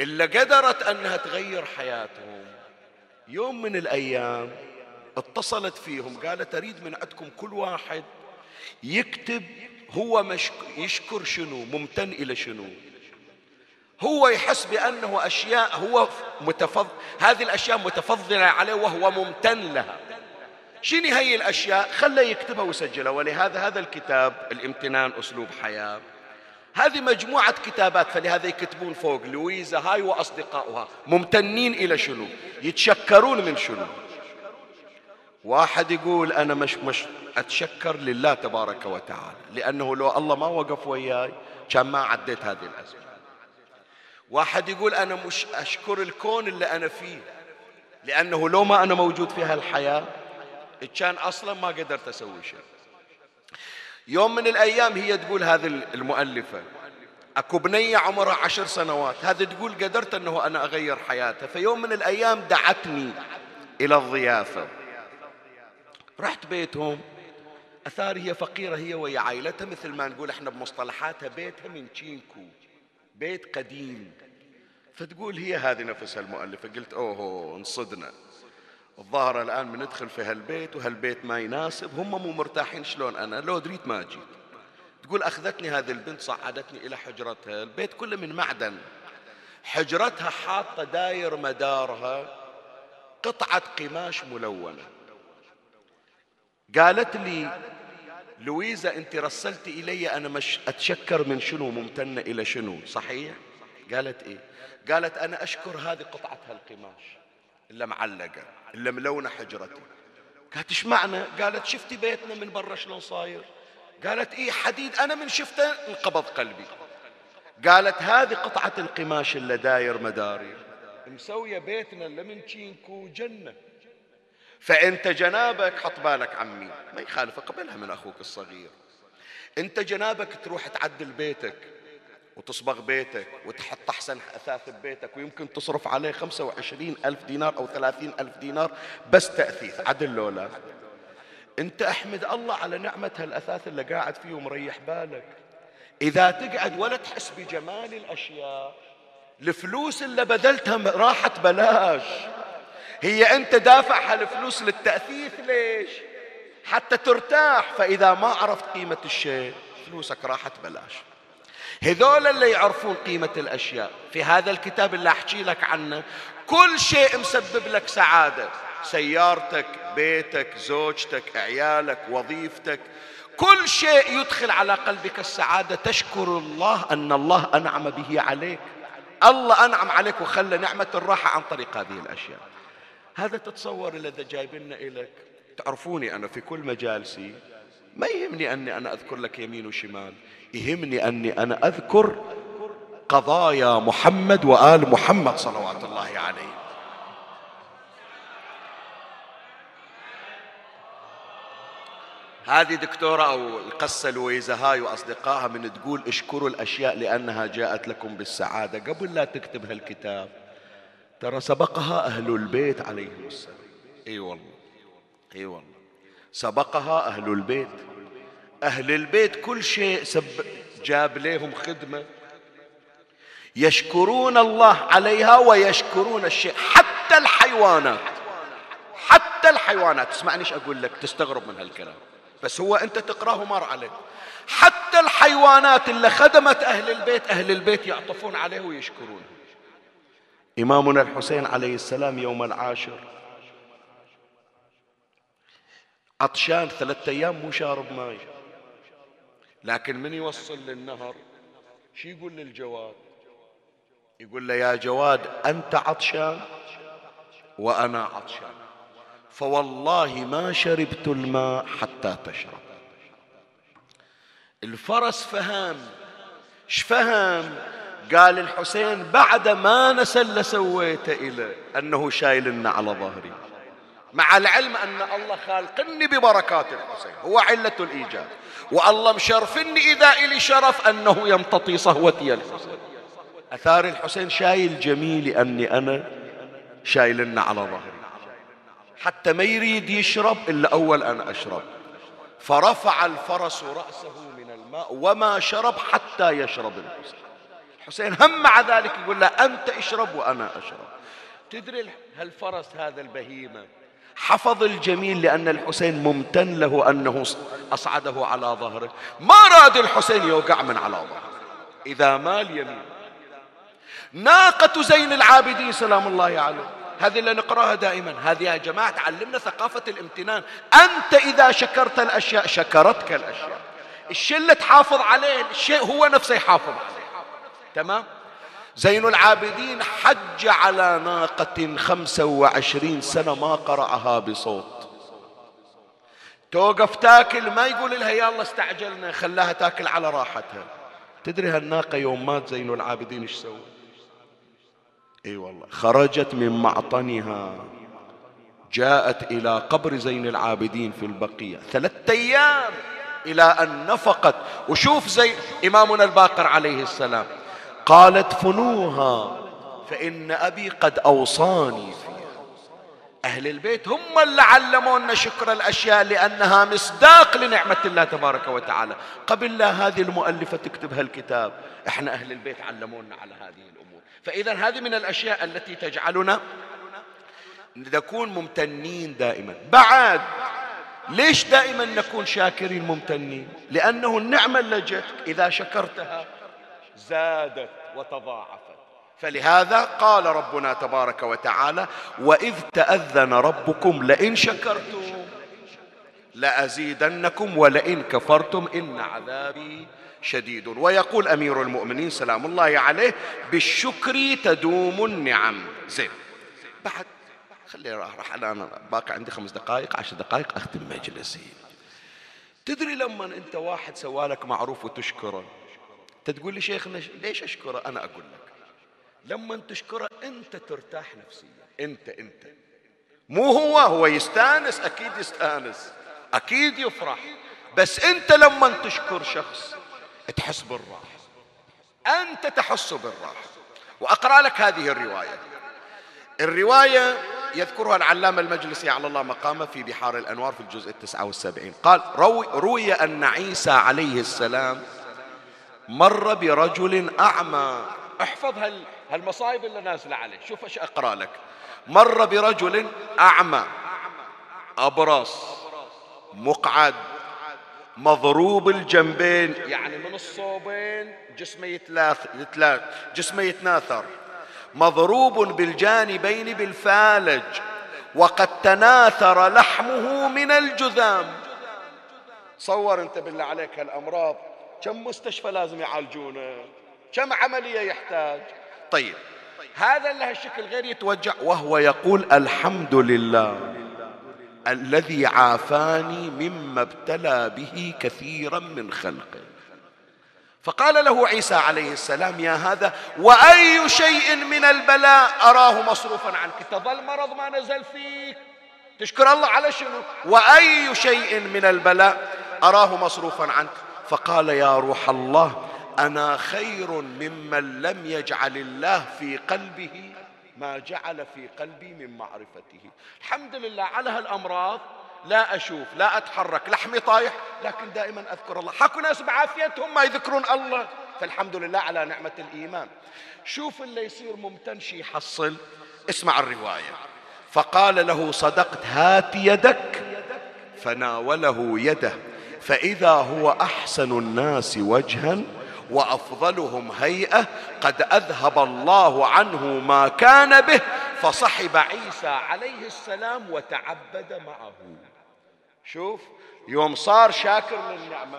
إلا قدرت أنها تغير حياتهم. يوم من الأيام اتصلت فيهم قالت أريد من عندكم كل واحد يكتب هو مشك... يشكر شنو ممتن إلى شنو. هو يحس بأنه أشياء هو متفضل هذه الأشياء متفضلة عليه وهو ممتن لها. شنو هي الأشياء؟ خلى يكتبها ويسجلها. ولهذا هذا الكتاب الامتنان أسلوب حياة. هذه مجموعة كتابات فلهذا يكتبون فوق لويزا هاي وأصدقائها ممتنين إلى شنو؟ يتشكرون من شنو؟ واحد يقول أنا مش, مش أتشكر لله تبارك وتعالى لأنه لو الله ما وقف وياي كان ما عديت هذه الأزمة. واحد يقول أنا مش أشكر الكون اللي أنا فيه لأنه لو ما أنا موجود في هالحياة كان أصلا ما قدرت أسوي شيء. يوم من الأيام هي تقول هذه المؤلفة أكو بنية عمرها عشر سنوات هذه تقول قدرت أنه أنا أغير حياتها فيوم من الأيام دعتني إلى الضيافة. رحت بيتهم. أثار هي فقيرة هي ويا عائلتها مثل ما نقول إحنا بمصطلحاتها بيتها من تشينكو بيت قديم. فتقول هي هذه نفسها المؤلفة قلت أوه انصدنا. الظاهر الآن بندخل في هالبيت وهالبيت ما يناسب هم مو مرتاحين شلون أنا؟ لو دريت ما جيت. تقول أخذتني هذه البنت صعدتني إلى حجرتها. البيت كله من معدن. حجرتها حاطة داير مدارها قطعة قماش ملونة. قالت لي لويزا أنت رسلت إلي أنا مش أتشكر من شنو ممتنه إلى شنو صحيح؟ قالت إيه؟ قالت أنا أشكر هذه قطعة هالقماش اللي معلقة اللي ملونة حجرتي. قالت إيش معنى؟ قالت شفتي بيتنا من برا شلون صاير. قالت إيه حديد أنا من شفته انقبض قلبي. قالت هذه قطعة القماش اللي داير مداري مسوية بيتنا اللي من جنة. فأنت جنابك حط بالك عمي. ما يخالف قبلها من أخوك الصغير. أنت جنابك تروح تعدل بيتك وتصبغ بيتك وتحط أحسن أثاث ببيتك ويمكن تصرف عليه خمسة وعشرين ألف دينار أو ثلاثين ألف دينار بس تأثيث. عدل لولا أنت أحمد الله على نعمة هالأثاث اللي قاعد فيه ومريح بالك. إذا تقعد ولا تحس بجمال الأشياء الفلوس اللي بذلتها راحت بلاش. هي أنت دافع هالفلوس للتأثيث ليش؟ حتى ترتاح فإذا ما عرفت قيمة الشيء فلوسك راحت بلاش هذول اللي يعرفون قيمة الأشياء في هذا الكتاب اللي أحكي لك عنه كل شيء مسبب لك سعادة. سيارتك بيتك زوجتك عيالك وظيفتك كل شيء يدخل على قلبك. السعادة تشكر الله أن الله أنعم به عليك. الله أنعم عليك وخلى نعمة الراحة عن طريق هذه الأشياء. هذا تتصور الذي جايبنا إليك؟ تعرفوني أنا في كل مجالسي ما يهمني أني أنا أذكر لك يمين وشمال يهمني أني أنا أذكر قضايا محمد وآل محمد صلوات الله عليه. هذه دكتورة أو القصة لويزا هاي وأصدقائها من تقول اشكروا الأشياء لأنها جاءت لكم بالسعادة قبل لا تكتب هالكتاب. ترى سبقها أهل البيت عليهم السلام. إي والله إي والله. سبقها أهل البيت. أهل البيت كل شيء سب جاب لهم خدمة. يشكرون الله عليها ويشكرون الشيء. حتى الحيوانات حتى الحيوانات. اسمعني إيش أقول لك؟ تستغرب من هالكلام. بس هو أنت تقرأه مر عليك. حتى الحيوانات اللي خدمت أهل البيت أهل البيت يعطفون عليه ويشكرونه إمامنا الحسين عليه السلام يوم العاشر. عطشان ثلاثة أيام مو شارب ماي. لكن من يوصل للنهر؟ شو يقول للجواد؟ يقول له يا جواد أنت عطشان وأنا عطشان. فوالله ما شربت الماء حتى تشرب. الفرس فهم إيش فهم قال الحسين بعد ما نسى اللي سويته إليه أنه شايلنا على ظهري. مع العلم أن الله خالقني ببركات الحسين هو علة الإيجاد والله مشرفني إذا إلي شرف أنه يمتطي صهوتي الحسين. أثار الحسين شايل جميلي أني أنا شايلنا على ظهري. حتى ما يريد يشرب إلا أول أنا أشرب. فرفع الفرس رأسه من الماء وما شرب حتى يشرب الحسين. الحسين هم مع ذلك يقول له أنت أشرب وأنا أشرب. تدري هالفرس هذا البهيمة؟ حفظ الجميل لأن الحسين ممتن له أنه أصعده على ظهره. ما راد الحسين يوقع من على ظهره. إذا مال يمين. ناقة زين العابدين سلام الله عليه. هذه اللي نقراها دائما. هذه يا جماعة تعلمنا ثقافة الامتنان. أنت إذا شكرت الأشياء شكرتك الأشياء. الشيء اللي تحافظ عليه الشيء هو نفسه يحافظ عليه. تمام؟ زين العابدين حج على ناقة خمسة وعشرين سنة ما قرأها بصوت. توقف تاكل ما يقول لها يلا استعجلنا خلاها تاكل على راحتها. تدري هالناقة يوم مات زين العابدين إيش سوى إي والله خرجت من معطنها جاءت إلى قبر زين العابدين في البقية ثلاثة أيام إلى أن نفقت. وشوف زين إمامنا الباقر عليه السلام قالت فنوها فإن أبي قد أوصاني فيها. أهل البيت هم اللي علمونا شكر الأشياء لأنها مصداق لنعمة الله تبارك وتعالى. قبل لا هذه المؤلفة تكتب هالكتاب إحنا أهل البيت علمونا على هذه الأمور. فإذا هذه من الأشياء التي تجعلنا نكون ممتنين دائما. بعد ليش دائما نكون شاكرين ممتنين؟ لأنه النعمة اللي جتك إذا شكرتها زادت وتضاعفت. فلهذا قال ربنا تبارك وتعالى وإذ تأذن ربكم لئن شكرتم لأزيدنكم ولئن كفرتم إن عذابي شديد. ويقول أمير المؤمنين سلام الله عليه بالشكر تدوم النعم. زين. بعد خلي راح أنا باقي عندي خمس دقائق عشر دقائق أختم مجلسي. تدري لما أنت واحد سوالك معروف وتشكره؟ انت تقول لي شيخنا ليش اشكره أنا أقول لك لما تشكره أنت ترتاح نفسيا. أنت أنت. مو هو هو يستأنس أكيد يستأنس أكيد يفرح. بس أنت لما تشكر شخص تحس بالراحة. أنت تحس بالراحة. وأقرأ لك هذه الرواية. الرواية يذكرها العلامة المجلسي على الله مقامه في بحار الأنوار في الجزء التسعة والسبعين. قال روي, روي أن عيسى عليه السلام مر برجل أعمى. احفظ هال هالمصايب اللي نازلة عليه شوف إيش أقرأ لك. مر برجل أعمى. أبرص. مقعد. مضروب الجنبين. يعني من الصوبين جسمه يتلاث يتلاث جسمه يتناثر. مضروب بالجانبين بالفالج. وقد تناثر لحمه من الجذام. صور أنت بالله عليك هالأمراض. كم مستشفى لازم يعالجونه؟ كم عملية يحتاج؟ طيب. هذا اللي هالشكل غير يتوجع وهو يقول الحمد لله الذي عافاني مما ابتلى به كثيرا من خلقه. فقال له عيسى عليه السلام يا هذا وأي شيء من البلاء أراه مصروفا عنك. تظل مرض ما نزل فيك. تشكر الله على شنو؟ وأي شيء من البلاء أراه مصروفا عنك. فقال يا روح الله أنا خير ممن لم يجعل الله في قلبه ما جعل في قلبي من معرفته. الحمد لله على هالأمراض لا أشوف لا أتحرك لحمي طايح لكن دائما أذكر الله. حكوا ناس بعافيتهم ما يذكرون الله. فالحمد لله على نعمة الإيمان. شوف اللي يصير ممتن شي يحصل؟ اسمع الرواية. فقال له صدقت هات يدك. فناوله يده. فإذا هو أحسن الناس وجها وأفضلهم هيئة قد أذهب الله عنه ما كان به فصحب عيسى عليه السلام وتعبد معه. شوف يوم صار شاكر للنعمة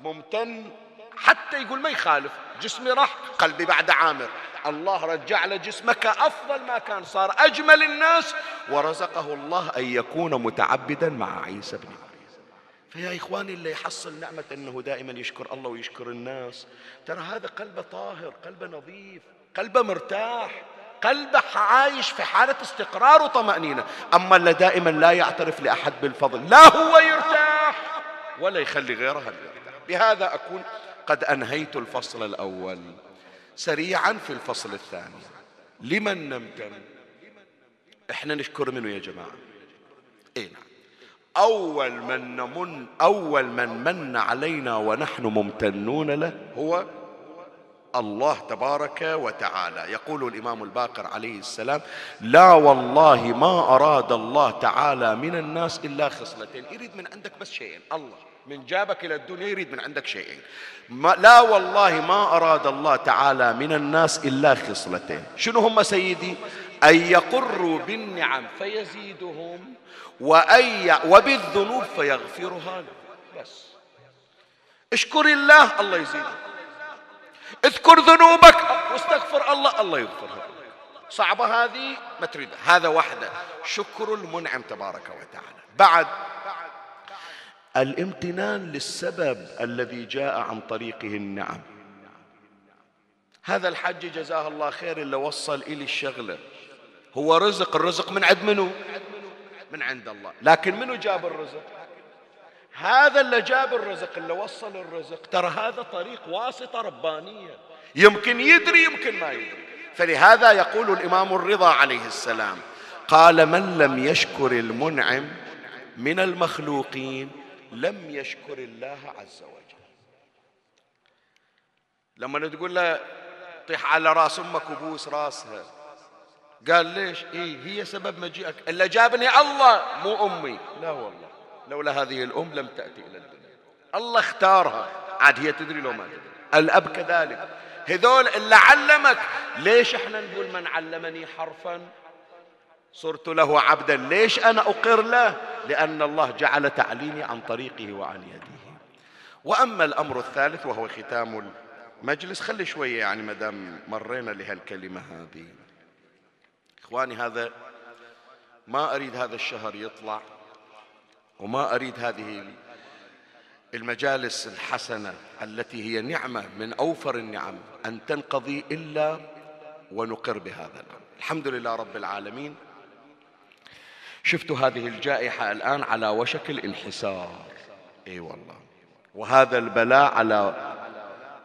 ممتن حتى يقول ما يخالف جسمي راح قلبي بعد عامر. الله رجع له جسمه كأفضل ما كان صار أجمل الناس ورزقه الله أن يكون متعبدا مع عيسى بن فيا إخواني اللي يحصل نعمة أنه دائما يشكر الله ويشكر الناس. ترى هذا قلبه طاهر قلبه نظيف قلبه مرتاح قلبه عايش في حالة استقرار وطمأنينة. أما اللي دائما لا يعترف لأحد بالفضل لا هو يرتاح ولا يخلي غيره يرتاح. بهذا أكون قد أنهيت الفصل الأول سريعا في الفصل الثاني. لمن نمتن؟ إحنا نشكر منه يا جماعة. اي نعم. أول من نمن أول من من علينا ونحن ممتنون له هو الله تبارك وتعالى. يقول الإمام الباقر عليه السلام لا والله ما أراد الله تعالى من الناس إلا خصلتين. يريد من عندك بس شيئين الله. من جابك إلى الدنيا يريد من عندك شيئين. ما لا والله ما أراد الله تعالى من الناس إلا خصلتين. شنو هم سيدي؟ أن يقروا بالنعم فيزيدهم وأي وبالذنوب فيغفرها له. بس. اشكر الله الله يزيدك اذكر ذنوبك واستغفر الله الله يغفرها صعبة هذه؟ ما تريدها. هذا وحده. شكر المنعم تبارك وتعالى. بعد. الامتنان للسبب الذي جاء عن طريقه النعم. هذا الحج جزاه الله خير اللي وصل إلي الشغلة. هو رزق الرزق من عند منو؟ من عند الله. لكن منو جاب الرزق؟ هذا اللي جاب الرزق اللي وصل الرزق. ترى هذا طريق واسطة ربانية. يمكن يدري يمكن ما يدري. فلهذا يقول الإمام الرضا عليه السلام قال من لم يشكر المنعم من المخلوقين لم يشكر الله عز وجل. لما تقول له طيح على راس أمك وبوس راسها قال ليش؟ إيه هي سبب مجيئك. إلا جابني الله مو أمي. لا والله. لولا هذه الأم لم تأتي إلى الدنيا. الله اختارها. عاد هي تدري لو ما تدري. الأب كذلك. هذول اللي علمك. ليش إحنا نقول من علمني حرفا؟ صرت له عبدا. ليش أنا أقر له؟ لأن الله جعل تعليمي عن طريقه وعن يده وأما الأمر الثالث وهو ختام المجلس خلي شوية يعني مدام مرينا لهالكلمة هذه. إخواني هذا ما أريد هذا الشهر يطلع وما أريد هذه المجالس الحسنة التي هي نعمة من أوفر النعم أن تنقضي إلا ونقر بهذا الأمر. الحمد لله رب العالمين. شفتوا هذه الجائحة الآن على وشك الانحسار. إي والله. وهذا البلاء على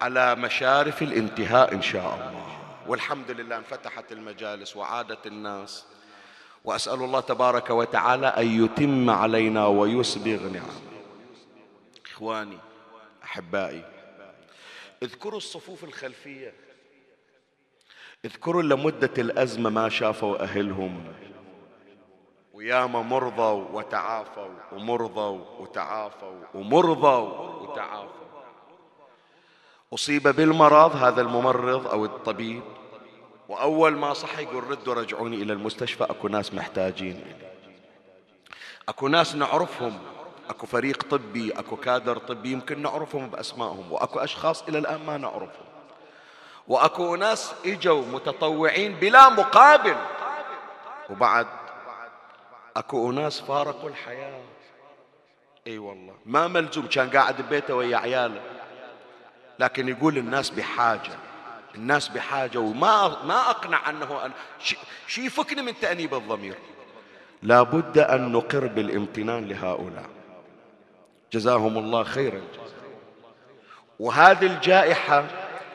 على مشارف الانتهاء إن شاء الله. والحمد لله انفتحت المجالس وعادت الناس. وأسأل الله تبارك وتعالى أن يتم علينا ويسبغ نعمه إخواني أحبائي اذكروا الصفوف الخلفية. اذكروا لمدة الأزمة ما شافوا أهلهم. وياما مرضوا وتعافوا ومرضوا وتعافوا ومرضوا وتعافوا. أصيب بالمرض هذا الممرض أو الطبيب وأول ما صح يقول ردوا رجعوني إلى المستشفى أكو ناس محتاجين أكو ناس نعرفهم أكو فريق طبي أكو كادر طبي يمكن نعرفهم بأسمائهم وأكو أشخاص إلى الآن ما نعرفهم. وأكو ناس إجوا متطوعين بلا مقابل. وبعد أكو أناس فارقوا الحياة. إي والله. ما ملزوم كان قاعد ببيته ويا عياله. لكن يقول الناس بحاجة. الناس بحاجة وما ما أقنع أنه أن شي يفكني من تأنيب الضمير. لابد أن نقر بالامتنان لهؤلاء. جزاهم الله خير الجزاء وهذه الجائحة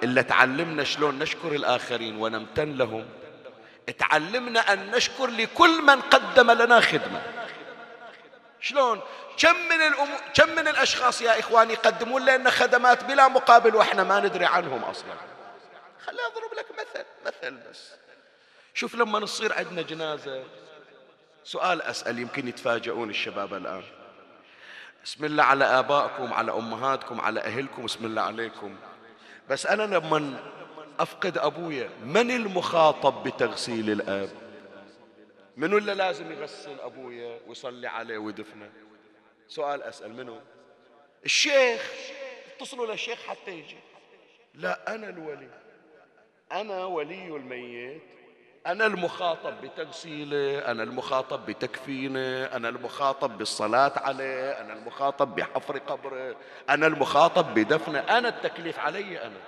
اللي تعلمنا شلون نشكر الآخرين ونمتن لهم تعلمنا أن نشكر لكل من قدم لنا خدمة. شلون؟ كم من الأمو... كم من الأشخاص يا إخواني يقدمون لنا خدمات بلا مقابل وإحنا ما ندري عنهم أصلا. خليني أضرب لك مثل مثل بس. شوف لما نصير عندنا جنازة. سؤال أسأل يمكن يتفاجئون الشباب الآن. بسم الله على آبائكم على أمهاتكم على أهلكم بسم الله عليكم. بس أنا لما أفقد أبويا من المخاطب بتغسيل الأب؟ منو اللي لازم يغسل أبويا ويصلي عليه ويدفنه؟ سؤال أسأل منو؟ الشيخ. اتصلوا للشيخ حتى يجي. لا أنا الولي. أنا ولي الميت. أنا المخاطب بتغسيلة أنا المخاطب بتكفينة أنا المخاطب بالصلاة عليه أنا المخاطب بحفر قبره أنا المخاطب بدفنة. أنا التكليف علي أنا.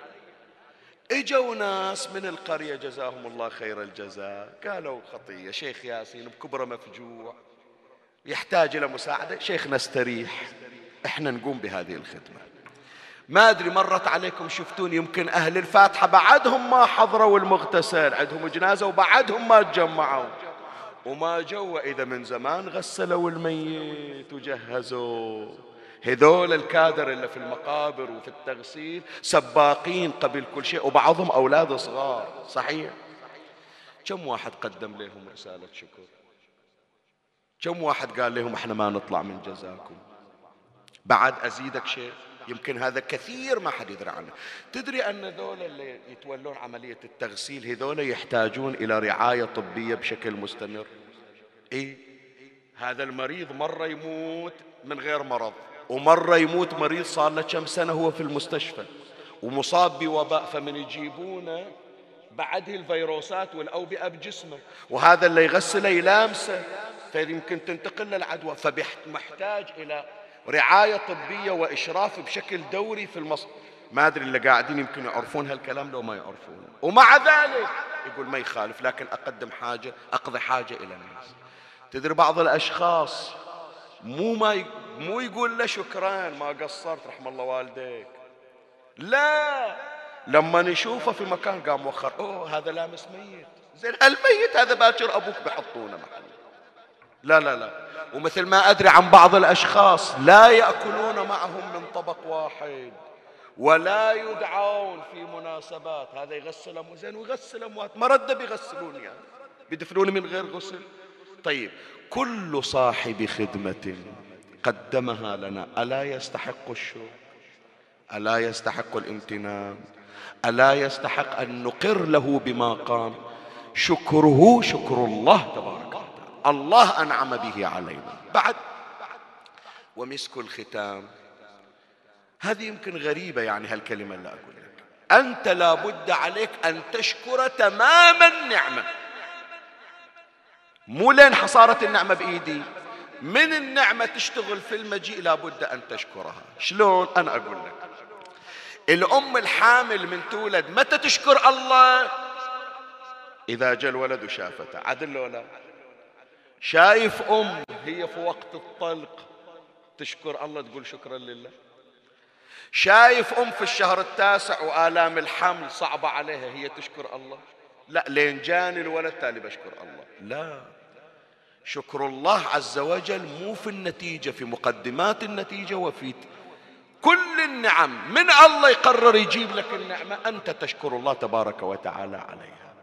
إجوا ناس من القرية جزاهم الله خير الجزاء. قالوا خطية شيخ ياسين بكبره مفجوع يحتاج إلى مساعدة. شيخ نستريح. إحنا نقوم بهذه الخدمة. ما أدري مرت عليكم شفتون يمكن أهل الفاتحة بعدهم ما حضروا المغتسل عندهم جنازة وبعدهم ما تجمعوا. وما جوا إذا من زمان غسلوا الميت وجهزوا. هذول الكادر اللي في المقابر وفي التغسيل سباقين قبل كل شيء وبعضهم أولاد صغار صحيح؟ كم واحد قدم لهم رسالة شكر؟ كم واحد قال لهم إحنا ما نطلع من جزاكم؟ بعد أزيدك شيء؟ يمكن هذا كثير ما حد يدري عنه. تدري أن ذول اللي يتولون عملية التغسيل هذول يحتاجون إلى رعاية طبية بشكل مستمر؟ إيه؟ هذا المريض مرة يموت من غير مرض ومرة يموت مريض صار له كم سنة هو في المستشفى ومصاب بوباء فمن يجيبونه بعده الفيروسات والأوبئة بجسمه. وهذا اللي يغسله يلامسه فيمكن تنتقل للعدوى فمحتاج إلى رعاية طبية وإشراف بشكل دوري في المص ما أدري اللي قاعدين يمكن يعرفون هالكلام لو ما يعرفون. ومع ذلك يقول ما يخالف لكن أقدم حاجة أقضي حاجة إلى الناس. تدري بعض الأشخاص مو ما ي... مو يقول له شكرا ما قصرت رحم الله والديك. لا لما نشوفه في مكان قام وخر أوه هذا لامس ميت. زين الميت هذا باكر أبوك بيحطونه محل. لا لا لا. ومثل ما أدري عن بعض الأشخاص لا يأكلون معهم من طبق واحد ولا يدعون في مناسبات. هذا يغسل اموات زين ويغسل اموات ما رد بيغسلون يعني. بيدفنون من غير غسل. طيب كل صاحب خدمة قدمها لنا. ألا يستحق الشكر؟ ألا يستحق الامتنان؟ ألا يستحق أن نقر له بما قام؟ شكره شكر الله تبارك الله أنعم به علينا. بعد. ومسك الختام. هذه يمكن غريبة يعني هالكلمة اللي أقول لك. أنت لابد عليك أن تشكر تمام النعمة مو لين حصارت النعمة بإيدي. من النعمة تشتغل في المجيء لابد أن تشكرها. شلون؟ أنا أقول لك. الأم الحامل من تولد متى تشكر الله؟ إذا جاء الولد وشافته. عدل لو لا شايف أم هي في وقت الطلق تشكر الله تقول شكرا لله. شايف أم في الشهر التاسع وآلام الحمل صعبة عليها هي تشكر الله. لا لين جاني الولد تالي بشكر الله. لا. شكر الله عز وجل مو في النتيجة في مقدمات النتيجة وفي كل النعم. من الله يقرر يجيب لك النعمة؟ أنت تشكر الله تبارك وتعالى عليها.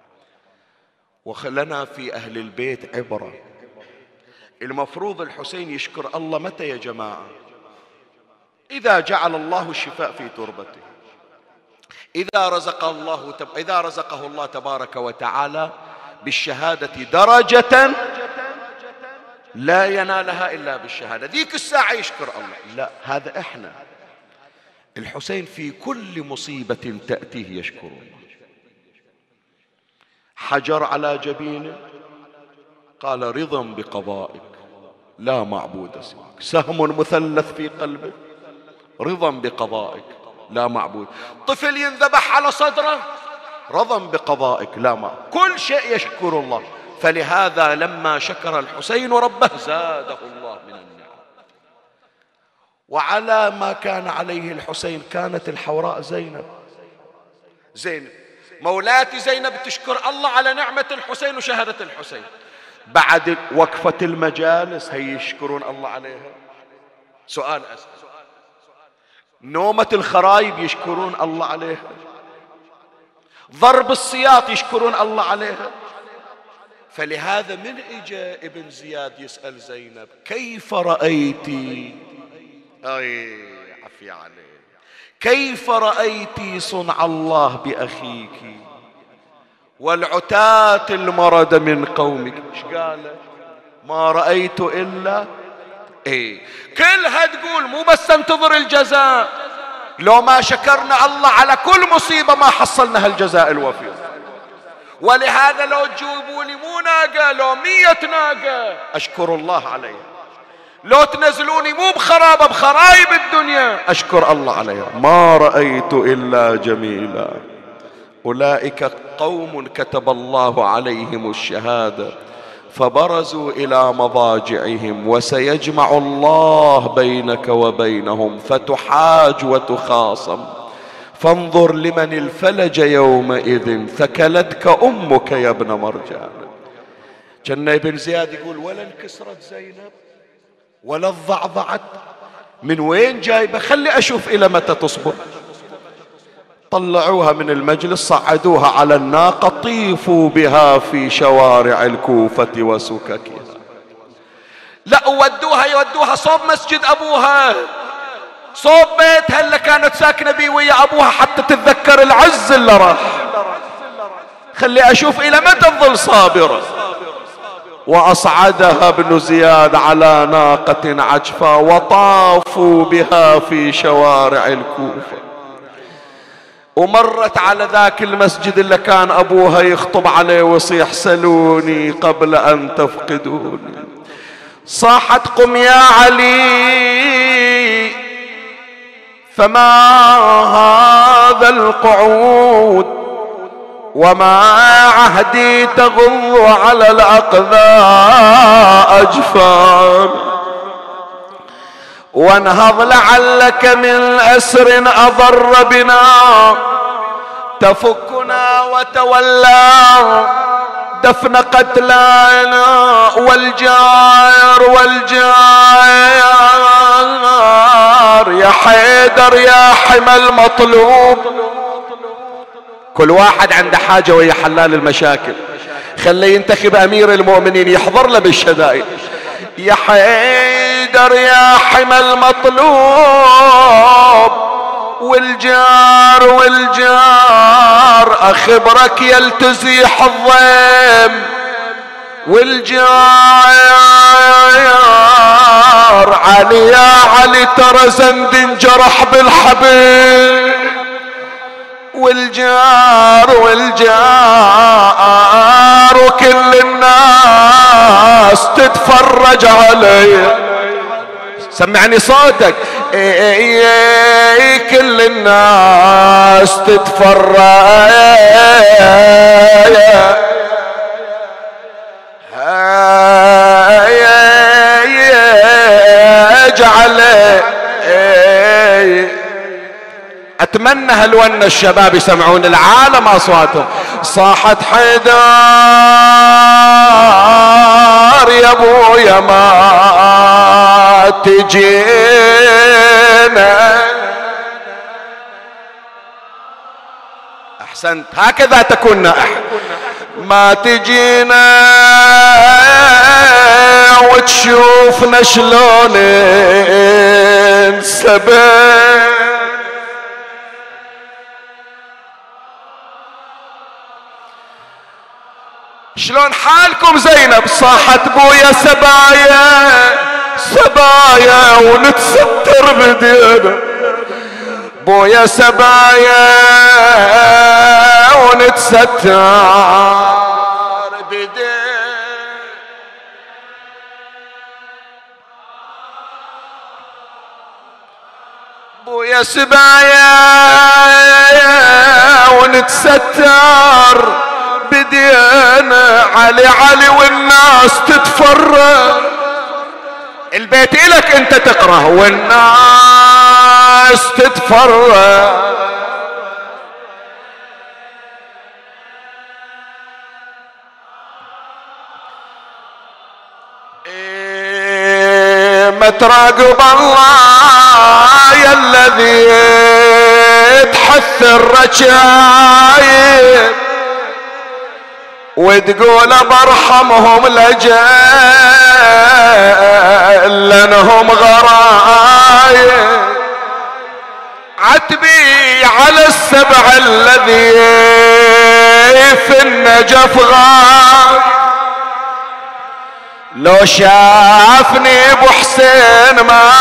وخلنا في أهل البيت عبرة. المفروض الحسين يشكر الله متى يا جماعة؟ إذا جعل الله الشفاء في تربته. إذا رزق الله تب... إذا رزقه الله تبارك وتعالى بالشهادة درجة لا ينالها إلا بالشهادة. ذيك الساعة يشكر الله. لا هذا إحنا. الحسين في كل مصيبة تأتيه يشكر الله. حجر على جبينه قال رضا بقضائك لا معبود سواك. سهم مثلث في قلبه رضا بقضائك لا معبود. طفل ينذبح على صدره رضا بقضائك لا معبود. كل شيء يشكر الله. فلهذا لما شكر الحسين ربه زاده الله من النعم. وعلى ما كان عليه الحسين كانت الحوراء زينب. زينب. مولاتي زينب تشكر الله على نعمة الحسين وشهادة الحسين. بعد وقفة المجالس هي يشكرون الله عليها. سؤال أسأل. نومة الخرايب يشكرون الله عليها. ضرب السياط يشكرون الله عليها. فلهذا من اجى ابن زياد يسأل زينب كيف رأيتي أي عفي عليك. كيف رأيتي صنع الله بأخيك؟ والعتاة المرد من قومك. إيش قال؟ ما رأيت إلا إيه. كلها تقول مو بس انتظر الجزاء. لو ما شكرنا الله على كل مصيبة ما حصلنا هالجزاء الوفير ولهذا لو تجيبوا لي مو ناقة لو مية ناقة أشكر الله عليها. لو تنزلوني مو بخرابة بخرايب الدنيا أشكر الله عليها. ما رأيت إلا جميلا. أولئك قوم كتب الله عليهم الشهادة فبرزوا إلى مضاجعهم وسيجمع الله بينك وبينهم فتحاج وتخاصم. فانظر لمن الفلج يومئذ ثكلتك أمك يا ابن مرجان. كان ابن زياد يقول ولا انكسرت زينب ولا الضعضعت من وين جايبة؟ خلي أشوف إلى متى تصبر طلعوها من المجلس صعدوها على الناقة طيفوا بها في شوارع الكوفة وسككها. لا ودوها يودوها صوب مسجد أبوها. صوب بيتها اللي كانت ساكنة بيه ويا أبوها حتى تتذكر العز اللي راح. خلي أشوف إلى متى تظل صابرة. وأصعدها ابن زياد على ناقة عجفة وطافوا بها في شوارع الكوفة. ومرت على ذاك المسجد اللي كان أبوها يخطب عليه ويصيح سلوني قبل أن تفقدوني. صاحت قم يا علي فما هذا القعود؟ وما عهدي تغض على الأقذاء أجفان. وانهض لعلك من أسر أضر بنا. تفكنا وتولى دفن قتلانا والجار والجار. يا حيدر يا حمى المطلوب. كل واحد عنده حاجة وهي حلال المشاكل. خليه ينتخب أمير المؤمنين يحضر له بالشدائد يا حيدر يا حمى المطلوب والجار والجار أخبرك يلتزيح الضيم. والجار علي يا علي ترى زند انجرح بالحبيب. والجار والجار وكل الناس تتفرج علي سمعني صوتك كل الناس تتفرج عليه أتمنى هالون الشباب يسمعون العالم أصواتهم. صاحت حيدر يا أبويا ما تجينا. أحسنت. هكذا تكون ما تجينا وتشوفنا شلون انسبت شلون حالكم زينب؟ صاحت بويا سبايا سبايا ونتستر بدينا بويا سبايا ونتستر بدينا بويا سبايا ونتستر بدينا. علي علي والناس تتفرج. البيت إلك أنت تقرأ والناس تتفرج. إيه، ما تراقب الله يا الذي تحث الرجايب. وتقول برحمهم لجل لانهم غرايب عتبي على السبع الذي في النجف غايب لو شافني أبو حسين ما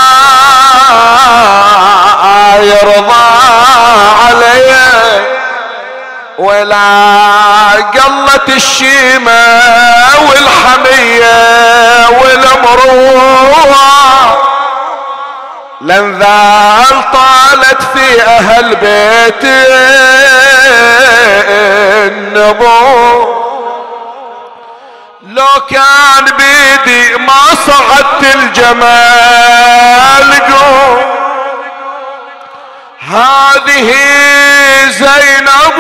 يرضى علي. ولا قلت الشيمة والحمية والمروة. لنذال طالت في أهل بيت النبوة لو كان بيدي ما صعدت الجمال قوم هذه زينب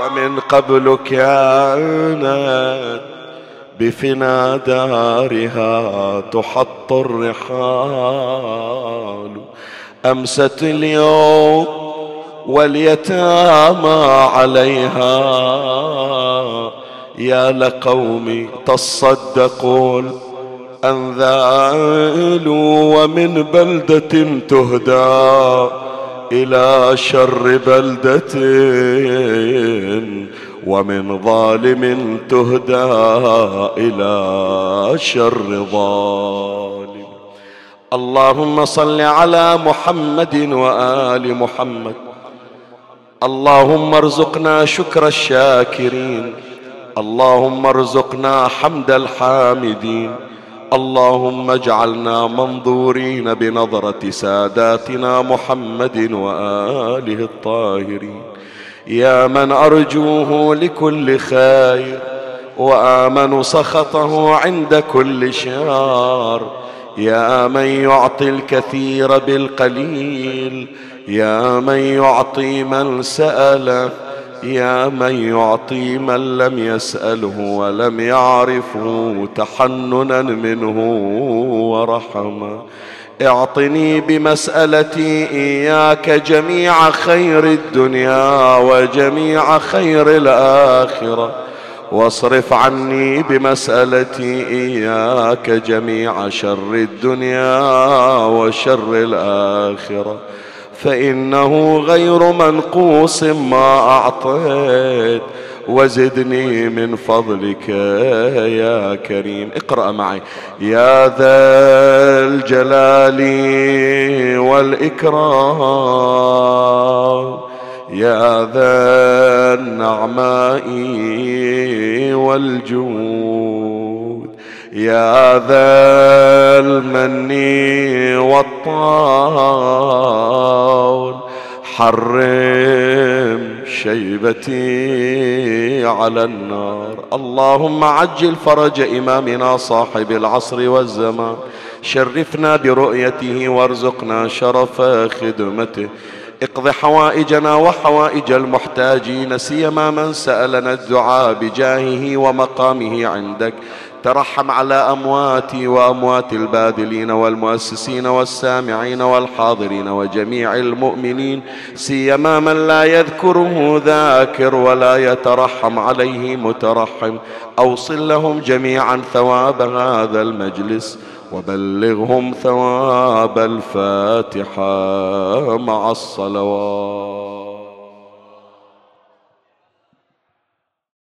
ومن قبل كانت بفنا دارها تحط الرحال. أمست اليوم واليتامى عليها. يا لقوم تصدقون أنذالوا ومن بلدة تهدى إلى شر بلدة ومن ظالم تهدى إلى شر ظالم. اللهم صل على محمد وآل محمد. اللهم ارزقنا شكر الشاكرين. اللهم ارزقنا حمد الحامدين. اللهم اجعلنا منظورين بنظرة ساداتنا محمد وآله الطاهرين. يا من أرجوه لكل خير وآمن سخطه عند كل شر. يا من يعطي الكثير بالقليل يا من يعطي من سأله. يا من يعطي من لم يسأله ولم يعرفه تحننا منه ورحمة. اعطني بمسألتي إياك جميع خير الدنيا وجميع خير الآخرة. واصرف عني بمسألتي إياك جميع شر الدنيا وشر الآخرة. فإنه غير منقوص ما أعطيت. وزدني من فضلك يا كريم. اقرأ معي. يا ذا الجلال والإكرام. يا ذا النعماء والجود. يا ذا المن والطول حرم شيبتي على النار. اللهم عجل فرج إمامنا صاحب العصر والزمان. شرفنا برؤيته وارزقنا شرف خدمته. اقض حوائجنا وحوائج المحتاجين سيما من سألنا الدعاء بجاهه ومقامه عندك. ترحم على أمواتي وأموات الباذلين والمؤسسين والسامعين والحاضرين وجميع المؤمنين سيما من لا يذكره ذاكر ولا يترحم عليه مترحم. أوصل لهم جميعا ثواب هذا المجلس وبلغهم ثواب الفاتحة مع الصلوات.